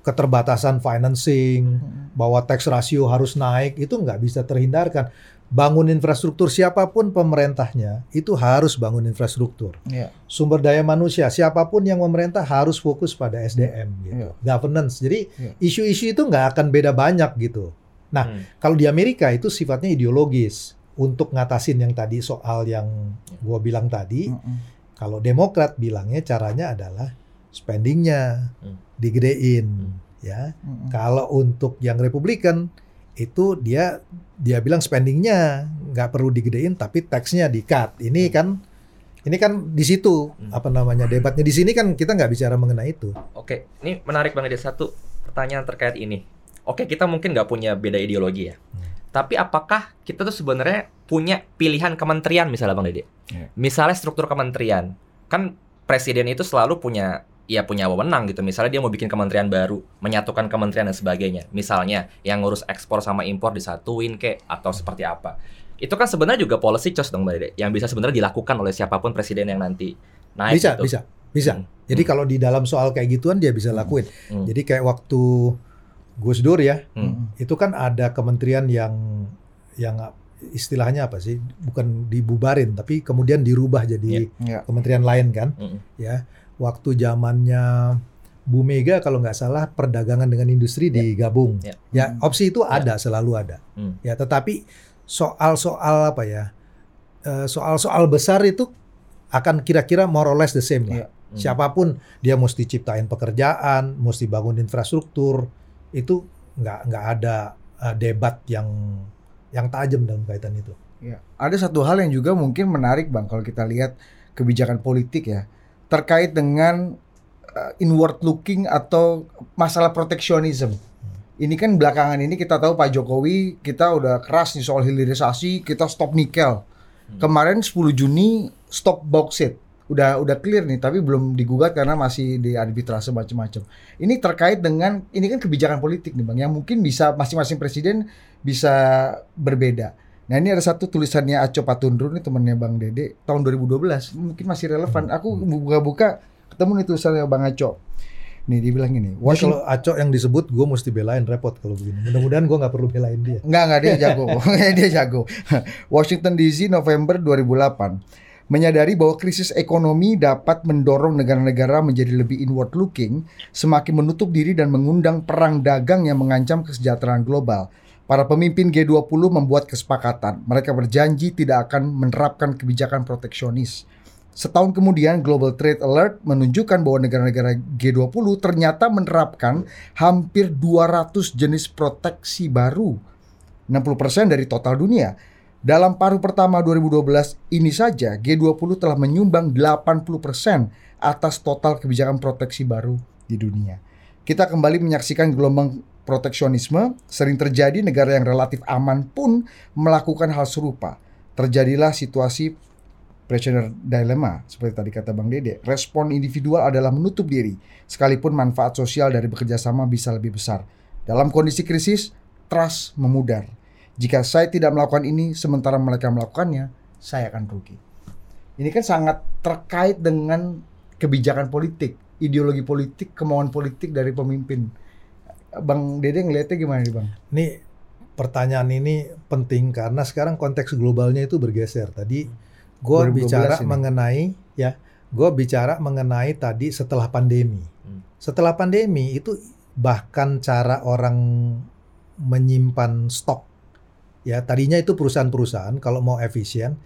keterbatasan financing, bahwa tax ratio harus naik, itu nggak bisa terhindarkan. Bangun infrastruktur siapa pun pemerintahnya, itu harus bangun infrastruktur. Iya. Sumber daya manusia, siapa pun yang memerintah harus fokus pada SDM gitu. Iya. Governance. Jadi Iya. isu-isu itu nggak akan beda banyak gitu. Nah, Hmm. kalau di Amerika itu sifatnya ideologis. Untuk ngatasin yang tadi soal yang gua bilang tadi, Mm-mm. kalau Demokrat bilangnya caranya adalah spendingnya Hmm. digedein, Hmm. ya. Mm-mm. Kalau untuk yang Republikan itu dia dia bilang spendingnya nggak perlu digedein tapi taxnya di cut. Ini kan ini kan di situ Hmm. apa namanya debatnya di sini kan kita nggak bicara mengenai itu. Oke, ini menarik banget ada satu pertanyaan terkait ini. Oke, kita mungkin nggak punya beda ideologi ya. Tapi apakah kita tuh sebenarnya punya pilihan kementerian misalnya Bang Dede? Iya. Misalnya struktur kementerian. Kan presiden itu selalu punya ya punya wewenang gitu. Misalnya dia mau bikin kementerian baru, menyatukan kementerian dan sebagainya. Misalnya yang ngurus ekspor sama impor disatuin kek atau seperti apa. Itu kan sebenarnya juga policy choice dong Dede, yang bisa sebenarnya dilakukan oleh siapa pun presiden yang nanti naik bisa, gitu. bisa, bisa. Hmm. Jadi Hmm. kalau di dalam soal kayak gituan dia bisa lakuin. Hmm. Jadi kayak waktu Gus Dur ya, Hmm. itu kan ada kementerian yang yang istilahnya apa sih? Bukan dibubarin tapi kemudian dirubah jadi Iya. kementerian lain kan, Hmm. ya. Waktu zamannya Bu Mega kalau nggak salah perdagangan dengan industri digabung. Ya. Ya, Hmm. opsi itu ada selalu ada. Hmm. Ya, tetapi soal-soal apa ya? eh, Soal-soal besar itu akan kira-kira more or less the same lah. Iya. Hmm. Siapa pun dia mesti ciptain pekerjaan, mesti bangun infrastruktur, itu nggak nggak ada eh, debat yang yang tajam dalam kaitan itu. Ya. Ada satu hal yang juga mungkin menarik bang kalau kita lihat kebijakan politik ya terkait dengan uh, inward looking atau masalah proteksionisme. Ini kan belakangan ini kita tahu Pak Jokowi kita udah keras nih soal hilirisasi, kita stop nikel. Kemarin 10 Juni stop bauxite. Udah udah clear nih, tapi belum digugat karena masih di arbitrase macam-macam. Ini terkait dengan ini kan kebijakan politik nih Bang yang mungkin bisa masing-masing presiden bisa berbeda. Nah ini ada satu tulisannya Aco Patundru nih temannya Bang Dede tahun 2012 mungkin masih relevan. Aku buka-buka ketemu nih tulisannya Bang Aco. Nih dia bilang ini. Washington kalau Acok yang disebut, gue mesti belain repot kalau begini. Mudah-mudahan gue nggak perlu belain dia. Enggak, enggak dia jago. dia jago. Washington DC November 2008 menyadari bahwa krisis ekonomi dapat mendorong negara-negara menjadi lebih inward looking, semakin menutup diri dan mengundang perang dagang yang mengancam kesejahteraan global. Para pemimpin G20 membuat kesepakatan. Mereka berjanji tidak akan menerapkan kebijakan proteksionis. Setahun kemudian Global Trade Alert menunjukkan bahwa negara-negara G20 ternyata menerapkan hampir 200 jenis proteksi baru 60% dari total dunia. Dalam paruh pertama 2012 ini saja G20 telah menyumbang 80% atas total kebijakan proteksi baru di dunia. Kita kembali menyaksikan gelombang proteksionisme sering terjadi negara yang relatif aman pun melakukan hal serupa. Terjadilah situasi prisoner dilemma seperti tadi kata Bang Dede. Respon individual adalah menutup diri sekalipun manfaat sosial dari bekerja sama bisa lebih besar. Dalam kondisi krisis, trust memudar. Jika saya tidak melakukan ini sementara mereka melakukannya, saya akan rugi. Ini kan sangat terkait dengan kebijakan politik, ideologi politik, kemauan politik dari pemimpin. Bang Dede ngeliatnya gimana nih Bang? Ini pertanyaan ini penting karena sekarang konteks globalnya itu bergeser. Tadi gue 2012 bicara ini. mengenai ya, gue bicara mengenai tadi setelah pandemi. Hmm. Setelah pandemi itu bahkan cara orang menyimpan stok ya tadinya itu perusahaan-perusahaan kalau mau efisien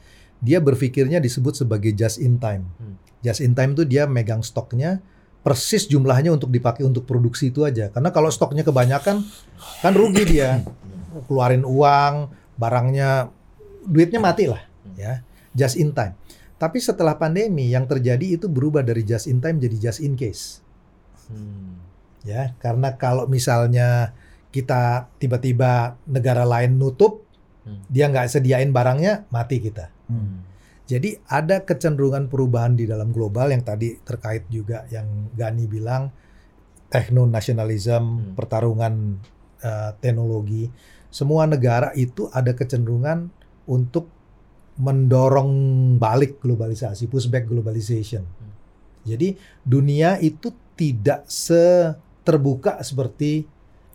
dia berpikirnya disebut sebagai just in time. Hmm. Just in time itu dia megang stoknya persis jumlahnya untuk dipakai untuk produksi itu aja. Karena kalau stoknya kebanyakan kan rugi dia. Keluarin uang, barangnya duitnya mati lah ya. Just in time. Tapi setelah pandemi yang terjadi itu berubah dari just in time jadi just in case. Hmm. Ya, karena kalau misalnya kita tiba-tiba negara lain nutup, Hmm. dia nggak sediain barangnya, mati kita. Hmm. Jadi ada kecenderungan perubahan di dalam global yang tadi terkait juga yang Gani bilang techno nasionalisme, Hmm. pertarungan eh, teknologi. Semua negara itu ada kecenderungan untuk mendorong balik globalisasi, pushback globalization. Jadi dunia itu tidak seterbuka seperti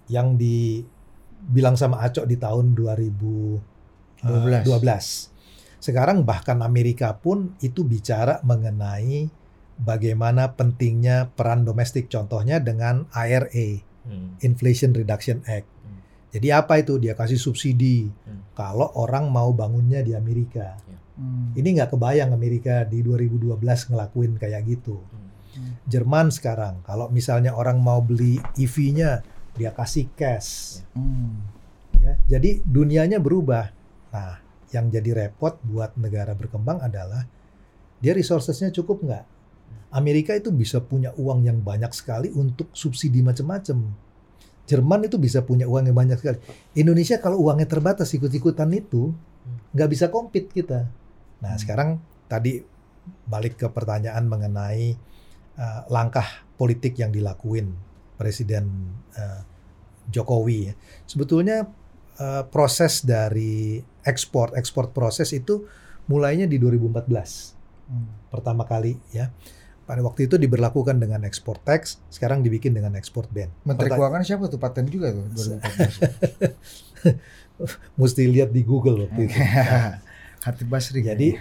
yang dibilang sama Acok di tahun 2012. 12. Sekarang bahkan Amerika pun itu bicara mengenai bagaimana pentingnya peran domestik contohnya dengan IRA, Hmm. Inflation Reduction Act. Hmm. Jadi apa itu? Dia kasih subsidi Hmm. kalau orang mau bangunnya di Amerika. Hmm. Ini nggak kebayang Amerika di 2012 ngelakuin kayak gitu. Hmm. Jerman sekarang kalau misalnya orang mau beli EV-nya dia kasih cash. Hmm. Ya, jadi dunianya berubah. Nah, yang jadi repot buat negara berkembang adalah dia resourcesnya cukup nggak? Amerika itu bisa punya uang yang banyak sekali untuk subsidi macam-macam. Jerman itu bisa punya uang yang banyak sekali. Indonesia kalau uangnya terbatas ikut-ikutan itu nggak bisa compete kita. Nah, Hmm. sekarang tadi balik ke pertanyaan mengenai uh, langkah politik yang dilakuin Presiden uh, Jokowi. ya. Sebetulnya uh, proses dari ekspor ekspor proses itu mulainya di 2014 Hmm. pertama kali ya. Pada waktu itu diberlakukan dengan ekspor tax, sekarang dibikin dengan ekspor ban. Menteri Keuangan siapa tuh? Paten juga tuh 2014. Mesti lihat di Google waktu itu. Hati Basri. Jadi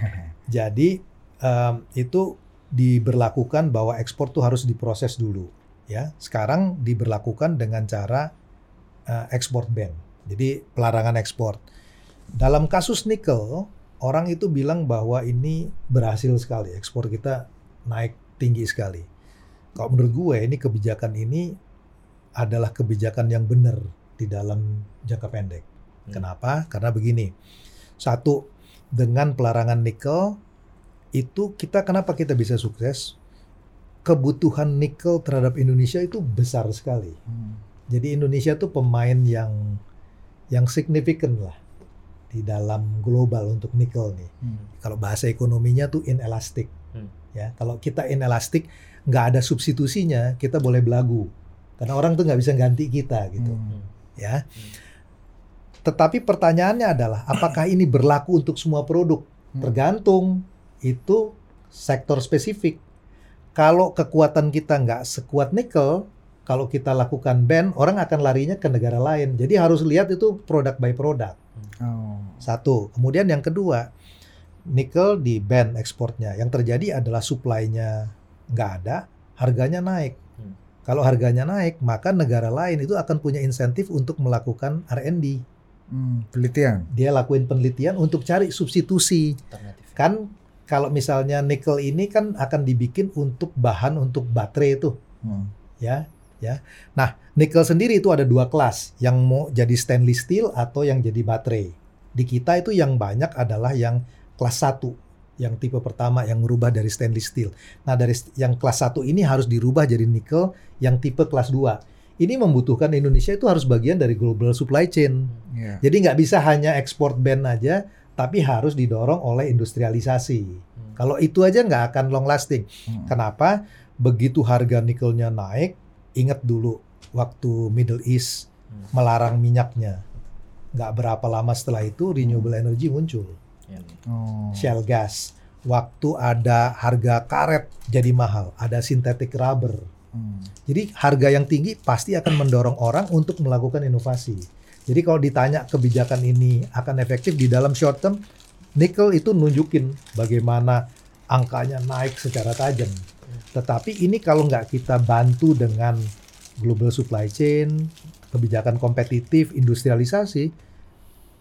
Jadi em, itu diberlakukan bahwa ekspor tuh harus diproses dulu, ya. Sekarang diberlakukan dengan cara eh, ekspor ban. Jadi pelarangan ekspor. Dalam kasus nikel, orang itu bilang bahwa ini berhasil sekali, ekspor kita naik tinggi sekali. Kalau menurut gue ini kebijakan ini adalah kebijakan yang benar di dalam jangka pendek. Hmm. Kenapa? Karena begini. Satu, dengan pelarangan nikel itu kita kenapa kita bisa sukses? Kebutuhan nikel terhadap Indonesia itu besar sekali. Hmm. Jadi Indonesia tuh pemain yang yang signifikan lah di dalam global untuk nikel nih. Hmm. Kalau bahasa ekonominya tuh inelastic. Hmm. Ya, kalau kita inelastic nggak ada substitusinya, kita boleh belagu. Karena orang tuh nggak bisa ganti kita gitu Hmm. ya. Tetapi pertanyaannya adalah apakah ini berlaku untuk semua produk? Hmm. Tergantung itu sektor spesifik. Kalau kekuatan kita nggak sekuat nikel, kalau kita lakukan ban, orang akan larinya ke negara lain. Jadi harus lihat itu produk by produk. Oh. Satu. Kemudian yang kedua, nikel di ban ekspornya. Yang terjadi adalah supply-nya nggak ada, harganya naik. Hmm. Kalau harganya naik, maka negara lain itu akan punya insentif untuk melakukan R&D. Hmm. Penelitian. Dia lakuin penelitian untuk cari substitusi. Alternatif. Kan kalau misalnya nikel ini kan akan dibikin untuk bahan untuk baterai itu, Hmm. ya, ya. Nah, nikel sendiri itu ada dua kelas, yang mau jadi stainless steel atau yang jadi baterai. Di kita itu yang banyak adalah yang kelas 1, yang tipe pertama yang merubah dari stainless steel. Nah, dari yang kelas 1 ini harus dirubah jadi nikel yang tipe kelas 2. Ini membutuhkan Indonesia itu harus bagian dari global supply chain. Iya. Jadi nggak bisa hanya ekspor ban aja, tapi harus didorong oleh industrialisasi. Hmm. Kalau itu aja nggak akan long lasting. Hmm. Kenapa? Begitu harga nikelnya naik, ingat dulu waktu Middle East Hmm. melarang minyaknya. Nggak berapa lama setelah itu renewable energy muncul. Ya. Oh. Shell gas. Waktu ada harga karet jadi mahal, ada synthetic rubber. Hmm. Jadi harga yang tinggi pasti akan mendorong orang untuk melakukan inovasi. Jadi kalau ditanya kebijakan ini akan efektif di dalam short term, nikel itu nunjukin bagaimana angkanya naik secara tajam. Tetapi ini kalau nggak kita bantu dengan global supply chain, kebijakan kompetitif, industrialisasi,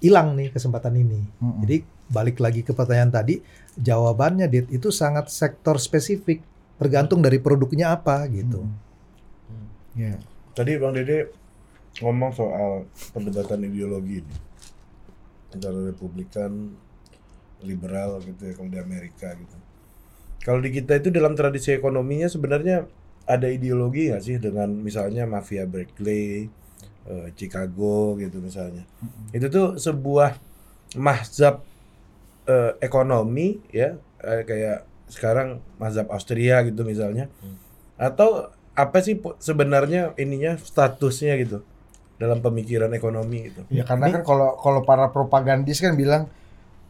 hilang nih kesempatan ini. Hmm. Jadi balik lagi ke pertanyaan tadi, jawabannya Dit itu sangat sektor spesifik, tergantung dari produknya apa gitu. Hmm. Iya. Tadi Bang Dede ngomong soal perdebatan ideologi ini antara Republikan, liberal gitu ya kalau di Amerika gitu. Kalau di kita itu dalam tradisi ekonominya sebenarnya ada ideologi nggak sih dengan misalnya mafia Berkeley, eh, Chicago gitu misalnya. Itu tuh sebuah mazhab eh, ekonomi ya eh, kayak sekarang mazhab Austria gitu misalnya. Hmm. Atau apa sih sebenarnya ininya statusnya gitu dalam pemikiran ekonomi gitu. Ya karena kan kalau kalau para propagandis kan bilang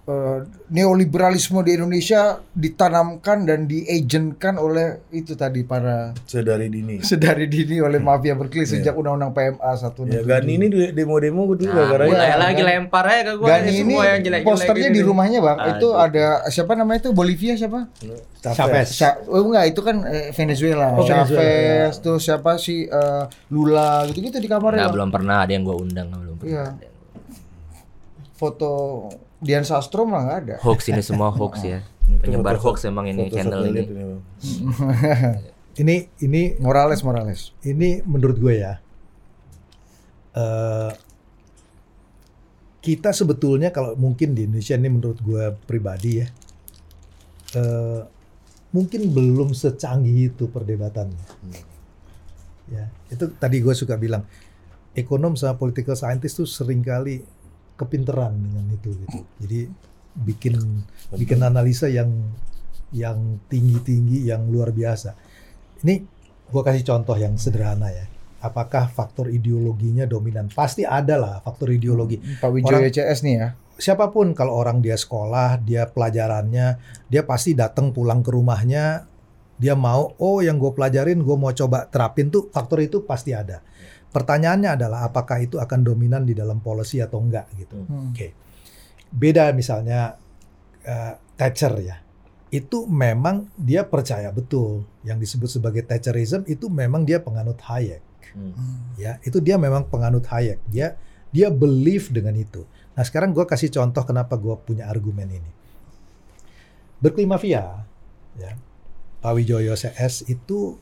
eh, neoliberalisme di Indonesia ditanamkan dan diagentkan oleh itu tadi para Sedari dini. sedari dini oleh mafia berkelis Iya. sejak undang-undang PMA 167. Ya Gani ini demo-demo dulu Nah, ya, lagi kan? lempar aja ke gua Gani nih ini semua yang jelek-jelek posternya di rumahnya bang. itu Aduh. ada siapa namanya itu Bolivia siapa? Chavez. Oh enggak itu kan eh, Venezuela. Oh, Chavez, Venezuela, terus siapa sih eh, Lula gitu-gitu di kamarnya. Nah, belum pernah ada yang gua undang belum pernah. Iya. ada. Foto Dian Sastro mah nggak ada. Hoax ini semua hoax ya. Penyebar hoax emang ini channel ini. Ini ini Morales Morales. ini menurut gue ya. eh kita sebetulnya kalau mungkin di Indonesia ini menurut gue pribadi ya. eh mungkin belum secanggih itu perdebatannya. Ya, itu tadi gue suka bilang ekonom sama political scientist tuh sering kali kepinteran dengan itu gitu. Jadi bikin bikin analisa yang yang tinggi-tinggi yang luar biasa. Ini gua kasih contoh yang sederhana ya. Apakah faktor ideologinya dominan? Pasti ada lah faktor ideologi. Pak Wijoyo CS nih ya. Siapa pun kalau orang dia sekolah, dia pelajarannya, dia pasti datang pulang ke rumahnya, dia mau, oh yang gue pelajarin, gue mau coba terapin tuh faktor itu pasti ada. Pertanyaannya adalah apakah itu akan dominan di dalam policy atau enggak gitu. Hmm. Oke. Beda misalnya eh, Thatcher ya. Itu memang dia percaya betul yang disebut sebagai Thatcherism itu memang dia penganut Hayek Hmm. ya. Itu dia memang penganut Hayek. Dia dia believe dengan itu. Nah, sekarang gue kasih contoh kenapa gue punya argumen ini. Berkeley Mafia ya. Pak Wijoyo CS itu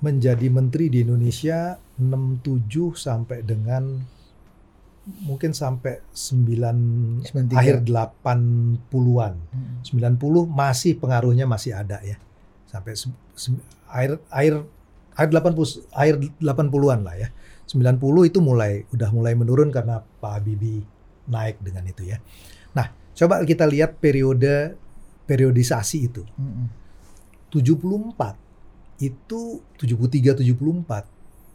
menjadi menteri di Indonesia 67 sampai dengan mungkin sampai 9 93. akhir 80-an. Hmm. 90 masih pengaruhnya masih ada ya. Sampai se- se- akhir akhir akhir 80 akhir 80-an lah ya. 90 itu mulai udah mulai menurun karena Pak Habibie naik dengan itu ya. Nah, coba kita lihat periode periodisasi itu. Hmm. 74 itu 73 74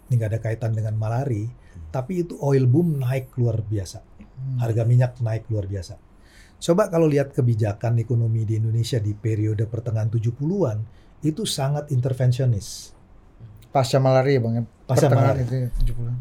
ini nggak ada kaitan dengan malari tapi itu oil boom naik luar biasa Hmm. harga minyak naik luar biasa coba kalau lihat kebijakan ekonomi di Indonesia di periode pertengahan 70-an itu sangat intervensionis Pasca malaria bang ya. Pasca Pertengahan malaria. itu ya, 70-an.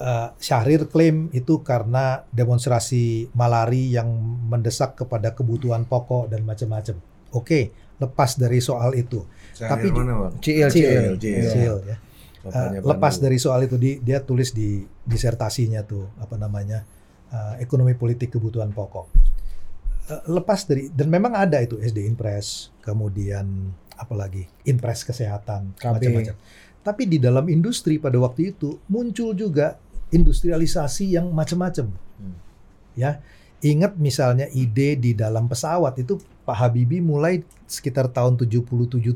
Eh, Syahrir klaim itu karena demonstrasi malari yang mendesak kepada kebutuhan pokok dan macam-macam oke lepas dari soal itu Tapi di- mana bang? CL CL. CL. Kecil, ya Eh, lepas dari soal itu di, dia tulis di disertasinya tuh apa namanya eh, ekonomi politik kebutuhan pokok. Eh, lepas dari dan memang ada itu SD Impres, kemudian apalagi Impres kesehatan macam-macam. Tapi di dalam industri pada waktu itu muncul juga industrialisasi yang macam-macam. Hmm. Ya, ingat misalnya ide di dalam pesawat itu Pak Habibie mulai sekitar tahun 77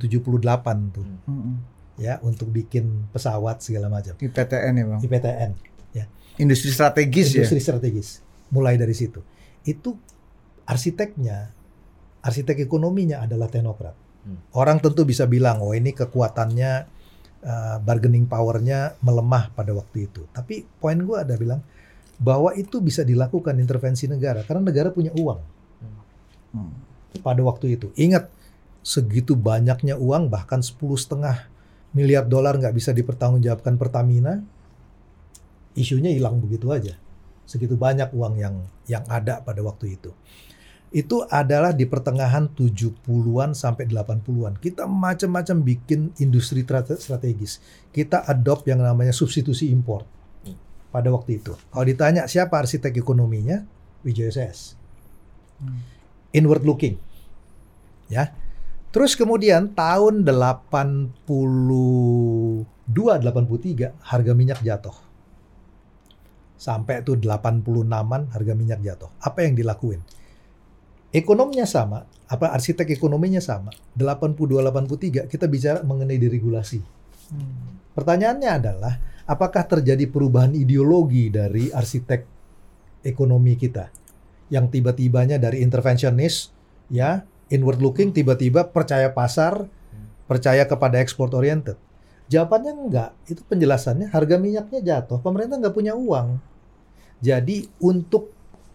78 tuh Hmm. ya untuk bikin pesawat segala macam. IPTN ya bang. IPTN, Industri strategis ya. industri strategis. Mulai dari situ. Itu arsiteknya, arsitek ekonominya adalah teknokrat. Hmm. Orang tentu bisa bilang, oh ini kekuatannya, uh, bargaining powernya melemah pada waktu itu. Tapi poin gue ada bilang bahwa itu bisa dilakukan intervensi negara karena negara punya uang Hmm. Pada waktu itu. Ingat segitu banyaknya uang bahkan 10 setengah miliar dolar nggak bisa dipertanggungjawabkan Pertamina, isunya hilang begitu aja. Segitu banyak uang yang yang ada pada waktu itu. Itu adalah di pertengahan 70-an sampai 80-an. Kita macam-macam bikin industri strate- strategis. Kita adopt yang namanya substitusi impor pada waktu itu. Kalau ditanya siapa arsitek ekonominya, Wijaya CS. Hmm. Inward looking. Ya. Terus kemudian tahun 82 83 harga minyak jatuh. Sampai tuh 86-an harga minyak jatuh. Apa yang dilakuin? Ekonomnya sama, apa arsitek ekonominya sama. 82 83 kita bicara mengenai deregulasi. Hmm. Pertanyaannya adalah apakah terjadi perubahan ideologi dari arsitek ekonomi kita yang tiba-tibanya dari intervensionis ya inward looking tiba-tiba percaya pasar percaya kepada export oriented jawabannya enggak itu penjelasannya harga minyaknya jatuh pemerintah nggak punya uang jadi untuk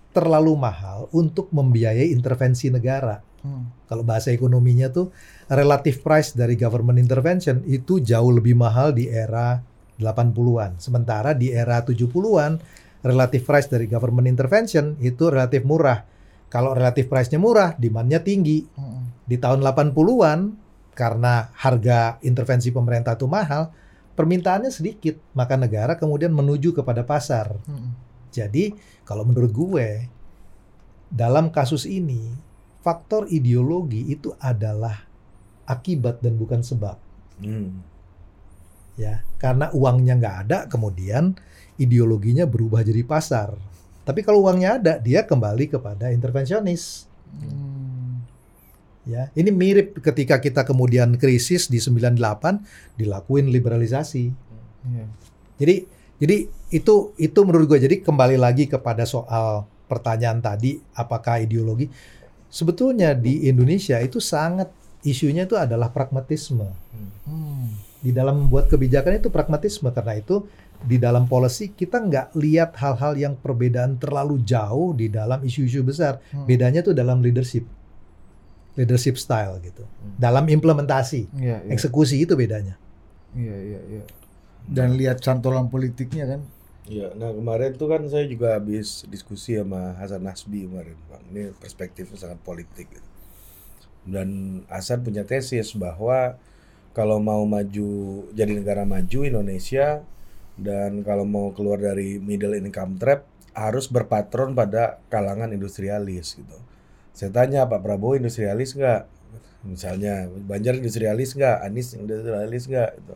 terlalu mahal untuk membiayai intervensi negara. Hmm. Kalau bahasa ekonominya tuh relative price dari government intervention itu jauh lebih mahal di era 80-an. Sementara di era 70-an relative price dari government intervention itu relatif murah. Kalau relative price-nya murah, demand-nya tinggi. Di tahun 80-an karena harga intervensi pemerintah itu mahal, permintaannya sedikit, maka negara kemudian menuju kepada pasar. Hmm. Jadi, kalau menurut gue, dalam kasus ini, faktor ideologi itu adalah akibat dan bukan sebab. Hmm. Ya, karena uangnya nggak ada, kemudian ideologinya berubah jadi pasar. Tapi kalau uangnya ada, dia kembali kepada intervensionis. Hmm. Ya, ini mirip ketika kita kemudian krisis di 98 dilakuin liberalisasi. Iya. Jadi jadi itu itu menurut gue jadi kembali lagi kepada soal pertanyaan tadi apakah ideologi sebetulnya di Indonesia itu sangat isunya itu adalah pragmatisme. Hmm. Di dalam membuat kebijakan itu pragmatisme karena itu di dalam policy kita nggak lihat hal-hal yang perbedaan terlalu jauh di dalam isu-isu besar. Hmm. Bedanya tuh dalam leadership. Leadership style gitu. Dalam implementasi, Iya, iya. eksekusi itu bedanya. Iya, iya, iya. Dan lihat cantolan politiknya kan. Ya, nah kemarin tuh kan saya juga habis diskusi sama Hasan Nasbi kemarin, Bang. Ini perspektifnya sangat politik. gitu. Dan Hasan punya tesis bahwa kalau mau maju jadi negara maju Indonesia dan kalau mau keluar dari middle income trap harus berpatron pada kalangan industrialis gitu. Saya tanya Pak Prabowo industrialis nggak? Misalnya Banjar industrialis nggak? Anies industrialis nggak? Gitu.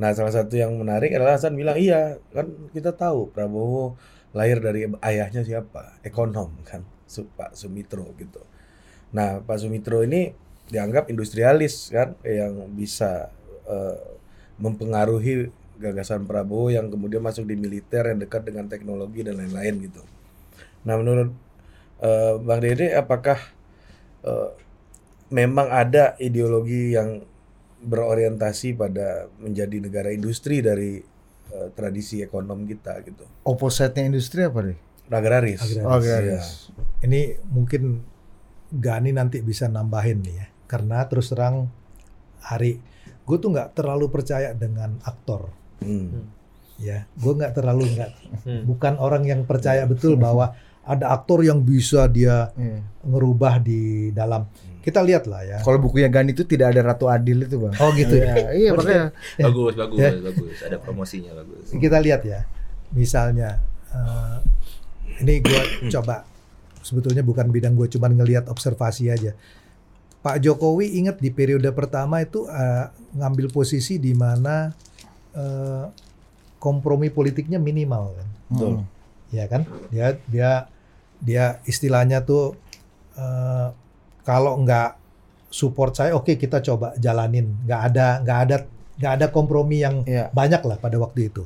Nah, salah satu yang menarik adalah Hasan bilang, iya, kan kita tahu Prabowo lahir dari ayahnya siapa? Ekonom kan, Pak Sumitro gitu. Nah, Pak Sumitro ini dianggap industrialis kan, yang bisa eh, mempengaruhi gagasan Prabowo yang kemudian masuk di militer yang dekat dengan teknologi dan lain-lain gitu. Nah, menurut eh, Bang Dede, apakah eh, memang ada ideologi yang berorientasi pada menjadi negara industri dari eh, tradisi ekonom kita gitu. Opposite-nya industri apa deh? Agraris. Agraris. Oh, Iya. garis. Ini mungkin Gani nanti bisa nambahin nih ya. Karena terus terang Hari, gue tuh nggak terlalu percaya dengan aktor. Hmm. Ya, gue nggak terlalu nggak, Hmm. bukan orang yang percaya betul bahwa ada aktor yang bisa dia Iya. ngerubah di dalam. Kita lihat lah ya. Kalau bukunya Gani itu tidak ada Ratu Adil itu, Bang. Oh gitu ya. Iya, iya makanya. Bagus, bagus, Ya. bagus. Ada promosinya bagus. Kita lihat ya. Misalnya, eh, ini gue coba sebetulnya bukan bidang gue, cuman ngelihat observasi aja. Pak Jokowi ingat di periode pertama itu eh, ngambil posisi di mana eh, kompromi politiknya minimal kan, Betul. Hmm. ya kan? Dia dia dia istilahnya tuh eh, kalau nggak support saya, oke kita coba jalanin. Nggak ada nggak ada nggak ada kompromi yang Iya, banyak lah pada waktu itu.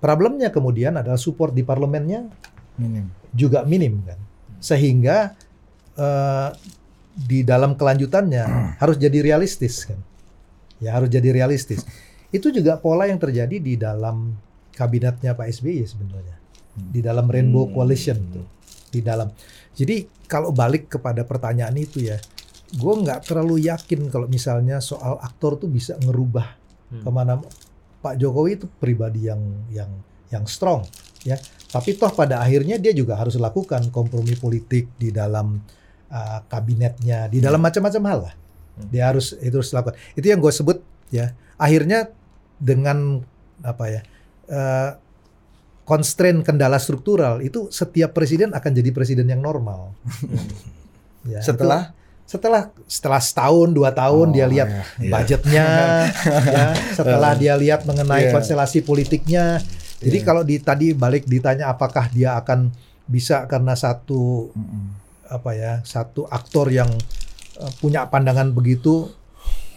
Problemnya kemudian adalah support di parlemennya minim. juga minim kan, sehingga eh, di dalam kelanjutannya harus jadi realistis kan, ya harus jadi realistis. Itu juga pola yang terjadi di dalam kabinetnya Pak SBY sebenarnya, di dalam Rainbow Hmm. Coalition tuh, di dalam. Jadi kalau balik kepada pertanyaan itu ya, gue nggak terlalu yakin kalau misalnya soal aktor tuh bisa ngerubah Hmm. ke mana Pak Jokowi itu pribadi yang yang yang strong ya tapi toh pada akhirnya dia juga harus lakukan kompromi politik di dalam uh, kabinetnya di dalam macam-macam hal lah Hmm. dia harus itu harus lakukan itu yang gue sebut ya akhirnya dengan apa ya uh, constraint kendala struktural itu setiap presiden akan jadi presiden yang normal ya, Setelah itu- setelah setelah setahun dua tahun Oh, dia lihat. Iya. budgetnya ya setelah dia lihat mengenai Iya. konstelasi politiknya jadi Iya. kalau di tadi balik ditanya apakah dia akan bisa karena satu Mm-mm. apa ya satu aktor yang eh, punya pandangan begitu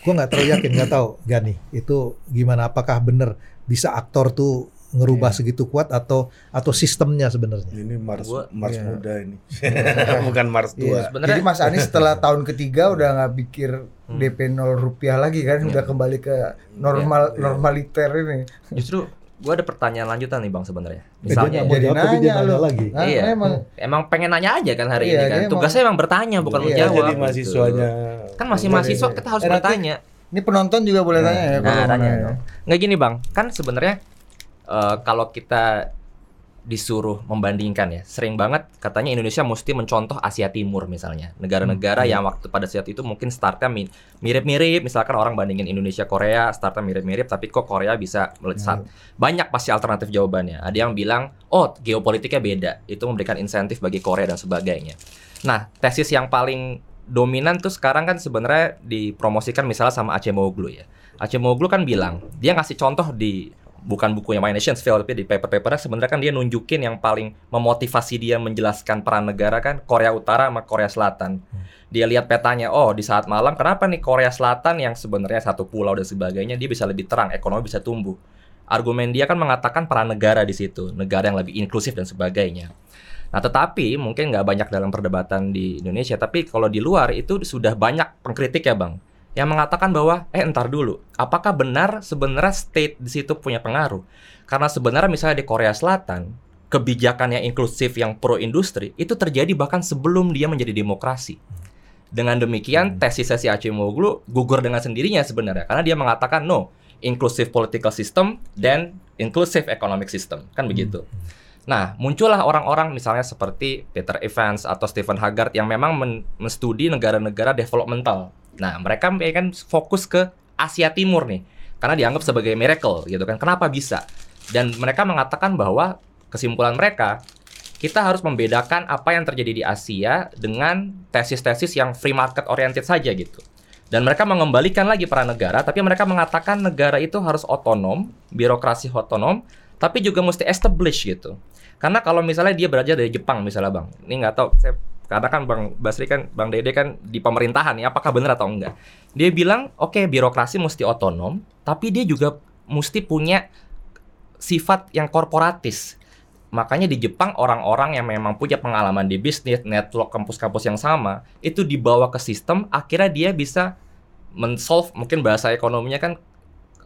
gue nggak terlalu yakin nggak tahu Gani itu gimana apakah benar bisa aktor tuh ngerubah Iya. segitu kuat atau atau sistemnya sebenarnya Ini Mars Gua- Mars Iya. muda ini. Bukan Mars tua. Iya. Sebenarnya- Jadi Mas Anies setelah tahun ketiga udah nggak pikir Hmm. DP 0 rupiah lagi kan, udah kembali ke normal Iya. normaliter ini. Justru gue ada pertanyaan lanjutan nih bang sebenarnya. Eh, dia Misalnya, mau Jadi dia nanya nanya lu. lagi. Nah, Iya. memang emang pengen nanya aja kan hari Iya, ini kan. dia emang- Tugasnya emang bertanya bukan Iya, menjawab. jadi gitu. mahasiswanya Kan masih mahasiswa kita harus Eh, bertanya. ini penonton juga boleh Nah, tanya ya. Nah, kalau mau tanya nanya. dong. Nggak gini bang, kan sebenarnya eh, kalau kita disuruh membandingkan ya, sering banget katanya Indonesia mesti mencontoh Asia Timur misalnya, negara-negara yang waktu pada saat itu mungkin startnya mi- mirip-mirip, misalkan orang bandingin Indonesia Korea, startnya mirip-mirip, tapi kok Korea bisa melesat. Banyak pasti alternatif jawabannya. Ada yang bilang, oh geopolitiknya beda, itu memberikan insentif bagi Korea dan sebagainya. Nah, tesis yang paling dominan tuh sekarang kan sebenarnya dipromosikan misalnya sama Acemoglu ya. Acemoglu kan bilang dia ngasih contoh di bukan bukunya My Nation's Fail tapi di paper-papernya sebenarnya kan dia nunjukin yang paling memotivasi dia menjelaskan peran negara kan Korea Utara sama Korea Selatan. Dia lihat petanya, oh di saat malam kenapa nih Korea Selatan yang sebenarnya satu pulau dan sebagainya dia bisa lebih terang, ekonomi bisa tumbuh. Argumen dia kan mengatakan peran negara di situ, negara yang lebih inklusif dan sebagainya. Nah, tetapi mungkin nggak banyak dalam perdebatan di Indonesia, tapi kalau di luar itu sudah banyak pengkritik ya, Bang, yang mengatakan bahwa eh entar dulu, apakah benar sebenarnya state di situ punya pengaruh? Karena sebenarnya misalnya di Korea Selatan, kebijakan yang inklusif yang pro industri itu terjadi bahkan sebelum dia menjadi demokrasi. Dengan demikian, tesis si Acemoglu gugur dengan sendirinya sebenarnya karena dia mengatakan no, inclusive political system dan inclusive economic system, kan begitu. Nah, muncullah orang-orang misalnya seperti Peter Evans atau Stephen Haggard yang memang men- menstudi negara-negara developmental. Nah, mereka kan fokus ke Asia Timur nih, karena dianggap sebagai miracle gitu kan. Kenapa bisa? Dan mereka mengatakan bahwa kesimpulan mereka kita harus membedakan apa yang terjadi di Asia dengan tesis-tesis yang free market oriented saja gitu. Dan mereka mengembalikan lagi peran negara, tapi mereka mengatakan negara itu harus otonom, birokrasi otonom, tapi juga mesti establish gitu. Karena kalau misalnya dia belajar dari Jepang misalnya bang, ini nggak tahu, saya karena kan bang Basri kan, bang Dede kan di pemerintahan ya, apakah benar atau enggak? Dia bilang, oke birokrasi mesti otonom, tapi dia juga mesti punya sifat yang korporatis. Makanya di Jepang orang-orang yang memang punya pengalaman di bisnis, network kampus-kampus yang sama, itu dibawa ke sistem, akhirnya dia bisa men-solve mungkin bahasa ekonominya kan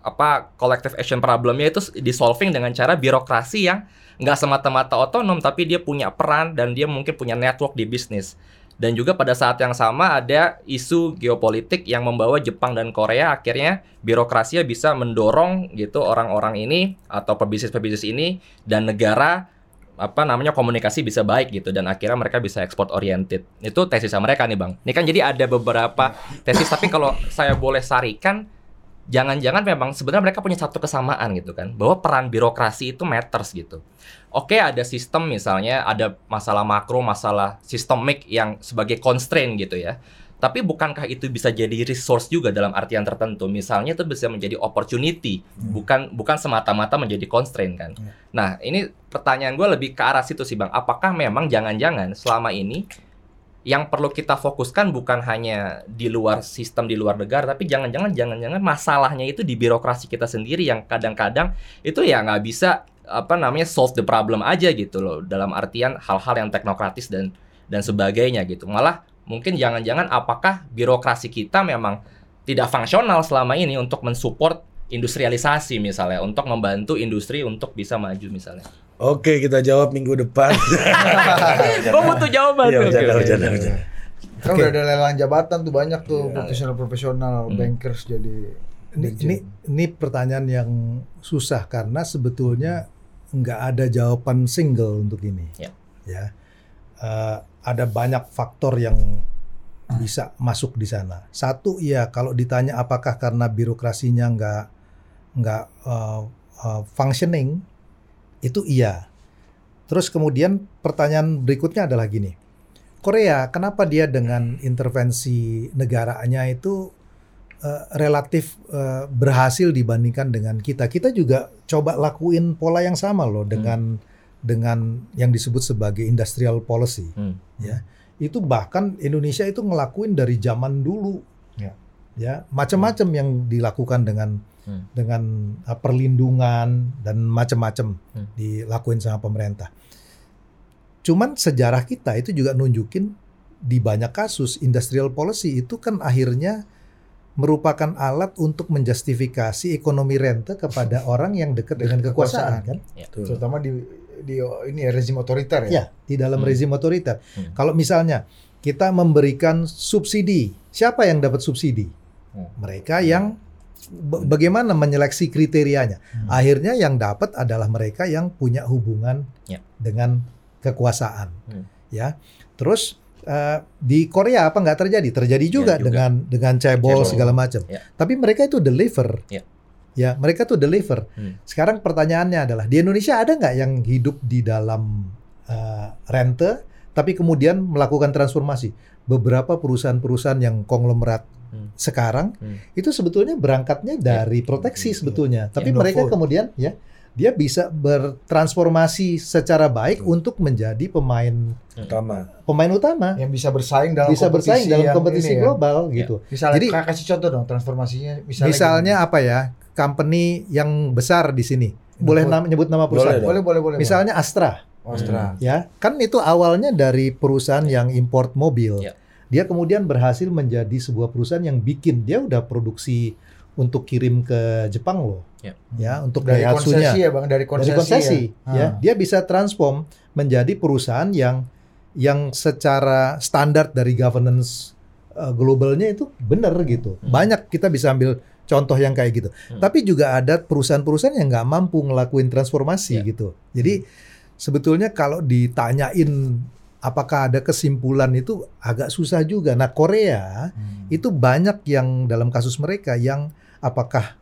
apa collective action problemnya itu disolving dengan cara birokrasi yang nggak semata-mata otonom tapi dia punya peran dan dia mungkin punya network di bisnis. Dan juga pada saat yang sama ada isu geopolitik yang membawa Jepang dan Korea akhirnya birokrasinya bisa mendorong gitu orang-orang ini atau pebisnis-pebisnis ini dan negara apa namanya komunikasi bisa baik gitu dan akhirnya mereka bisa ekspor oriented. Itu tesis mereka nih bang. Ini kan jadi ada beberapa tesis tapi kalau saya boleh sarikan jangan-jangan memang sebenarnya mereka punya satu kesamaan gitu kan bahwa peran birokrasi itu matters gitu. Oke ada sistem misalnya ada masalah makro masalah sistemik yang sebagai constraint gitu ya. Tapi bukankah itu bisa jadi resource juga dalam artian tertentu? Misalnya itu bisa menjadi opportunity bukan bukan semata-mata menjadi constraint kan? Nah ini pertanyaan gue lebih ke arah situ sih bang. Apakah memang jangan-jangan selama ini yang perlu kita fokuskan bukan hanya di luar sistem di luar negara tapi jangan-jangan jangan-jangan masalahnya itu di birokrasi kita sendiri yang kadang-kadang itu ya nggak bisa apa namanya solve the problem aja gitu loh dalam artian hal-hal yang teknokratis dan dan sebagainya gitu malah mungkin jangan-jangan apakah birokrasi kita memang tidak fungsional selama ini untuk mensupport industrialisasi misalnya untuk membantu industri untuk bisa maju misalnya. Oke, kita jawab minggu depan. Gue butuh jawaban. Iya, bercanda, bercanda, bercanda. Kan udah ada lelang jabatan tuh banyak tuh profesional-profesional Hmm. bankers jadi Ini, ini ini pertanyaan yang susah karena sebetulnya nggak ada jawaban single untuk ini. Ya. Ya. Eh, ada banyak faktor yang bisa masuk di sana. Satu ya kalau ditanya apakah karena birokrasinya nggak nggak eh, eh, functioning itu iya. Terus kemudian pertanyaan berikutnya adalah gini. Korea kenapa dia dengan intervensi negaranya itu eh, relatif eh, berhasil dibandingkan dengan kita. Kita juga coba lakuin pola yang sama loh dengan dengan yang disebut sebagai industrial policy. Hmm. Ya, itu bahkan Indonesia itu ngelakuin dari zaman dulu. Ya. Ya, macam-macam yang dilakukan dengan Hmm. dengan uh, perlindungan dan macam-macam Hmm. dilakuin sama pemerintah. Cuman sejarah kita itu juga nunjukin di banyak kasus industrial policy itu kan akhirnya merupakan alat untuk menjustifikasi ekonomi rente kepada orang yang dekat dengan kekuasaan kan? Betul. Terutama di di ini ya rezim otoriter ya. Ya, di dalam Hmm. rezim otoriter. Hmm. Kalau misalnya kita memberikan subsidi, siapa yang dapat subsidi? Hmm. Mereka yang bagaimana menyeleksi kriterianya. Hmm. Akhirnya yang dapat adalah mereka yang punya hubungan Ya. dengan kekuasaan. Hmm. Ya. Terus eh, di Korea apa nggak terjadi? Terjadi juga, juga. dengan dengan cebol Cebol. segala macam. Ya. Tapi mereka itu deliver. Ya. Ya, mereka tuh deliver. Hmm. Sekarang pertanyaannya adalah di Indonesia ada nggak yang hidup di dalam eh, rente tapi kemudian melakukan transformasi? Beberapa perusahaan-perusahaan yang konglomerat Hmm. sekarang Hmm. itu sebetulnya berangkatnya dari proteksi Iya. sebetulnya, tapi Indofood. mereka kemudian ya dia bisa bertransformasi secara baik Betul. untuk menjadi pemain Utama. pemain utama, Yang bisa bersaing dalam bisa kompetisi bersaing dalam kompetisi ini ya. global Ya. gitu. Misalnya Jadi- kasih contoh dong transformasinya misalnya. Misalnya apa ya? Company yang besar di sini. Boleh nama, nyebut nama perusahaan? dong. boleh boleh boleh. Misalnya Astra. Bang. Astra. ya kan itu awalnya dari perusahaan yang import mobil Ya. Dia kemudian berhasil menjadi sebuah perusahaan yang bikin dia udah produksi untuk kirim ke Jepang loh Ya. ya untuk dari Daihatsu-nya konsesi ya bang dari konsesi. dari konsesi ya. ya Ah. dia bisa transform menjadi perusahaan yang yang secara standar dari governance uh, globalnya itu benar gitu Hmm. banyak kita bisa ambil contoh yang kayak gitu Hmm. tapi juga ada perusahaan-perusahaan yang nggak mampu ngelakuin transformasi Ya. gitu jadi sebetulnya kalau ditanyain apakah ada kesimpulan itu agak susah juga nah Korea Hmm. itu banyak yang dalam kasus mereka yang apakah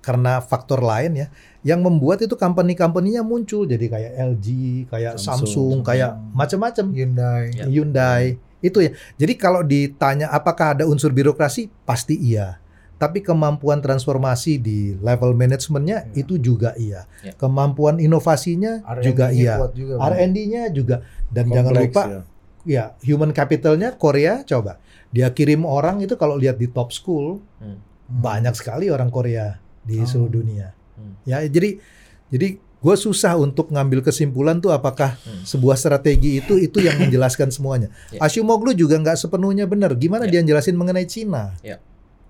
karena faktor lain ya yang membuat itu company-company-nya muncul jadi kayak LG, kayak Samsung, Samsung, kayak macam-macam Hyundai. Hyundai itu ya. Jadi kalau ditanya apakah ada unsur birokrasi pasti iya. Tapi kemampuan transformasi di level manajemennya Ya. itu juga iya. Ya. Kemampuan inovasinya juga iya. juga. R&D-nya juga dan jangan Kompleks, lupa ya. ya human capitalnya Korea coba dia kirim orang itu kalau lihat di top school Hmm. Banyak sekali orang Korea di Oh. seluruh dunia Hmm. ya jadi jadi gue susah untuk ngambil kesimpulan tuh apakah Hmm. sebuah strategi itu itu yang menjelaskan semuanya Ya. Ashimoglu juga nggak sepenuhnya benar gimana Ya. dia jelasin mengenai Cina Ya.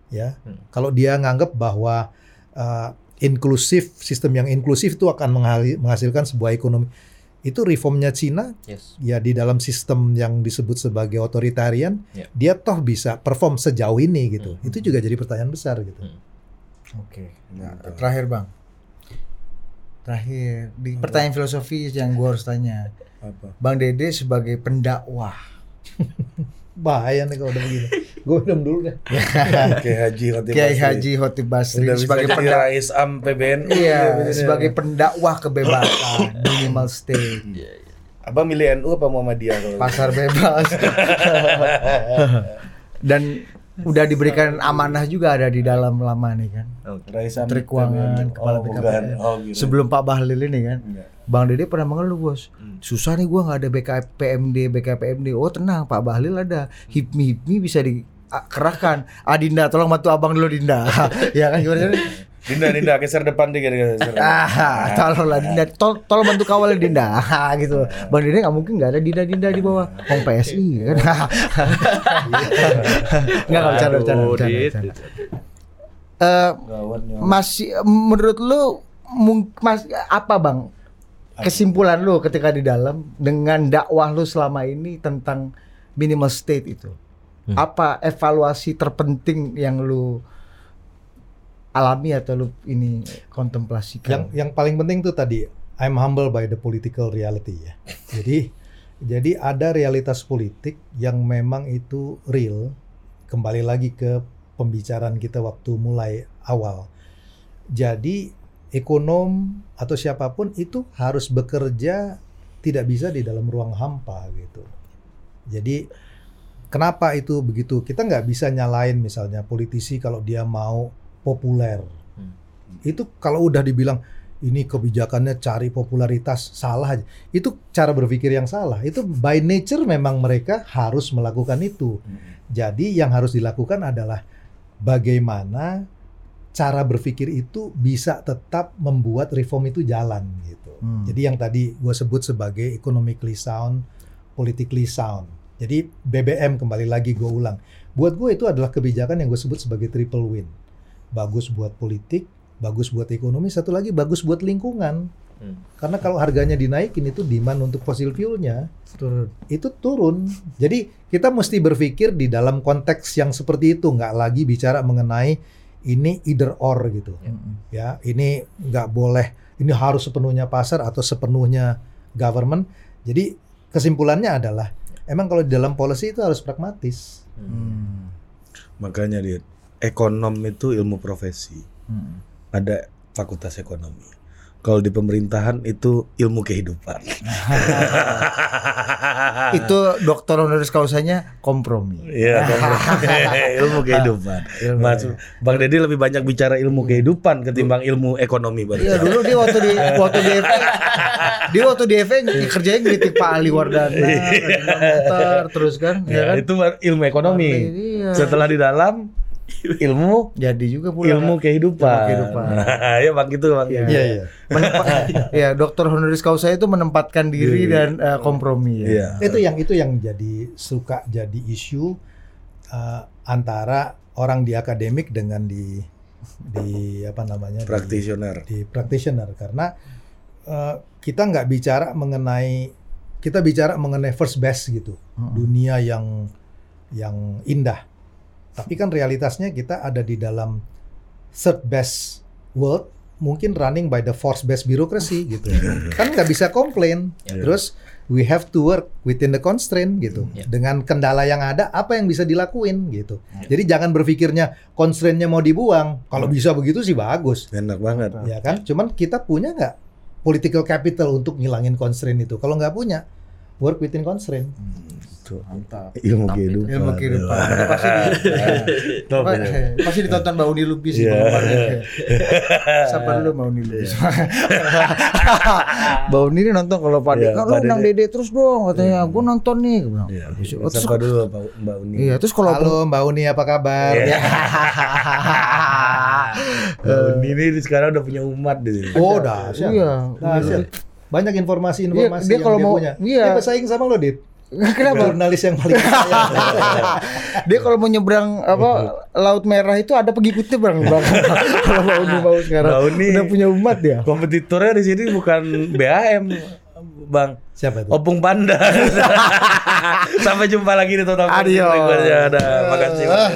Ya Hmm. kalau dia nganggap bahwa uh, inklusif sistem yang inklusif itu akan menghasilkan sebuah ekonomi itu reformnya Cina Yes. ya di dalam sistem yang disebut sebagai otoritarian Ya. dia toh bisa perform sejauh ini gitu Hmm. itu juga jadi pertanyaan besar gitu Hmm. Oke. Nah, Betul. terakhir bang. Terakhir di pertanyaan filosofis yang gua harus tanya. Apa? Bang Dede sebagai pendakwah. bahaya nih kalau udah begini gue minum dulu deh Kiai Haji Khotib Kiai Basri. Haji Khotib Basri Udah sebagai pendakwah. Am PBN. Iya, bener. sebagai pendakwah kebebasan minimal state, Abang milih NU apa Muhammadiyah kalau? pasar bebas. Dan udah diberikan amanah juga ada di dalam lama nih kan. Rais Am Menteri Keuangan. Kepala oh, BKPM. bukan. Oh, gitu. Sebelum Pak Bahlil ini kan, Enggak. Bang Dede pernah mengeluh bos. Hmm. Susah nih gua nggak ada BKPMD, BKPMD. Oh tenang, Pak Bahlil ada. Hipmi Hipmi bisa dikerahkan. Adinda, tolong bantu abang dulu Dinda. ya kan gimana? Dinda, Dinda, geser depan dikit. Geser. Ah, tolonglah Dinda, tol tolong bantu kawal Dinda, Ah, gitu. Bang Dede nggak mungkin nggak ada Dinda Dinda di bawah, Hong PSI kan? Nggak nggak bercanda bercanda Aduh, bercanda. Eh, masih menurut lu mas apa bang kesimpulan lu ketika di dalam dengan dakwah lu selama ini tentang minimal state itu Hmm. apa evaluasi terpenting yang lu alami atau lu ini yang kontemplasikan yang paling penting tuh tadi I'm humble by the political reality ya. Jadi jadi ada realitas politik yang memang itu real. Kembali lagi ke pembicaraan kita waktu mulai awal. Jadi ekonom atau siapa pun itu harus bekerja tidak bisa di dalam ruang hampa gitu. Jadi kenapa itu begitu? Kita nggak bisa nyalain misalnya politisi kalau dia mau populer. Hmm. itu kalau udah dibilang ini kebijakannya cari popularitas salah aja. Itu cara berpikir yang salah. Itu by nature memang mereka harus melakukan itu. Jadi yang harus dilakukan adalah bagaimana cara berpikir itu bisa tetap membuat reform itu jalan gitu. Hmm. jadi yang tadi gue sebut sebagai economically sound politically sound Jadi BBM kembali lagi gue ulang. Buat gue itu adalah kebijakan yang gue sebut sebagai triple win. Bagus buat politik, bagus buat ekonomi, satu lagi bagus buat lingkungan. Hmm. Karena kalau harganya dinaikin itu demand untuk fosil fuelnya Turun. itu turun. Jadi kita mesti berpikir di dalam konteks yang seperti itu, nggak lagi bicara mengenai ini either or gitu. Ya, ini nggak boleh, ini harus sepenuhnya pasar atau sepenuhnya government. Jadi kesimpulannya adalah emang kalau di dalam policy itu harus pragmatis. Hmm. Makanya dia ekonom itu ilmu profesi. Hmm. Ada fakultas ekonomi. Kalau di pemerintahan itu ilmu kehidupan. Itu dokter honoris causanya kompromi. Iya, ilmu kehidupan. Ilmu. Mas, Bang Deddy lebih banyak bicara ilmu kehidupan ketimbang ilmu ekonomi baru. Iya dulu dia waktu di waktu di FA dia waktu di FA kerjanya ngeritik Pak Ali Wardana, muter terus kan, ya Ya, kan? itu ilmu ekonomi. Iya. Setelah di dalam ilmu Jadi juga pula ilmu kehidupan. Ilmu kehidupan. Nah, ya Bang gitu Bang. Iya. Iya, iya. Menempa- ya dokter honoris causa itu menempatkan diri Iya. dan eh, kompromi ya. Iya. Itu yang itu yang jadi suka jadi isu uh, antara orang di akademik dengan di di apa namanya di- Practitioner. di practitioner karena uh, kita nggak bicara mengenai kita bicara mengenai first best gitu Mm-mm. dunia yang yang indah tapi kan realitasnya kita ada di dalam third best world mungkin running by the fourth best bureaucracy gitu. Kan nggak bisa komplain. Ya. terus we have to work within the constraint gitu. Ya. dengan kendala yang ada apa yang bisa dilakuin gitu. Jadi jangan berpikirnya constraintnya mau dibuang. Kalau bisa begitu sih bagus. Enak banget. ya kan? Cuman kita punya nggak political capital untuk ngilangin constraint itu? Kalau nggak punya work within constraint Tuh. Mantap. Ilmu Mantap kehidupan. Ilmu kehidupan. Pasti di, Top pasti ditonton Mbak Uni Lubis sih Iya. kemarin. Siapa dulu Mbak Uni Lubis? Mbak Uni ini nonton kalau Pak Iya, Dede, Pak lu undang Dede. Terus dong katanya. Gue nonton nih. Gua bilang, Iya. Oh, terus Sapa dulu Pak Mbak Uni. Iya, terus kalau halo Mbak Uni apa kabar Iya. Ya. Mbak Uni ini sekarang udah punya umat di sini. oh dahsyat Iya. Dahsyat. banyak informasi-informasi Dia- dia yang kalau dia mau- punya iya. dia bersaing sama lo dit Kenapa? jurnalis yang paling kaya Dia kalau mau nyebrang apa laut merah itu ada pengikutnya bang. bang. kalau Uni mau sekarang Mbak Uni- udah punya umat ya. Kompetitornya di sini bukan BAM, Bang. siapa itu Opung Panda. Sampai jumpa lagi di Total Adios. berikutnya. Ada. Makasih. Bang.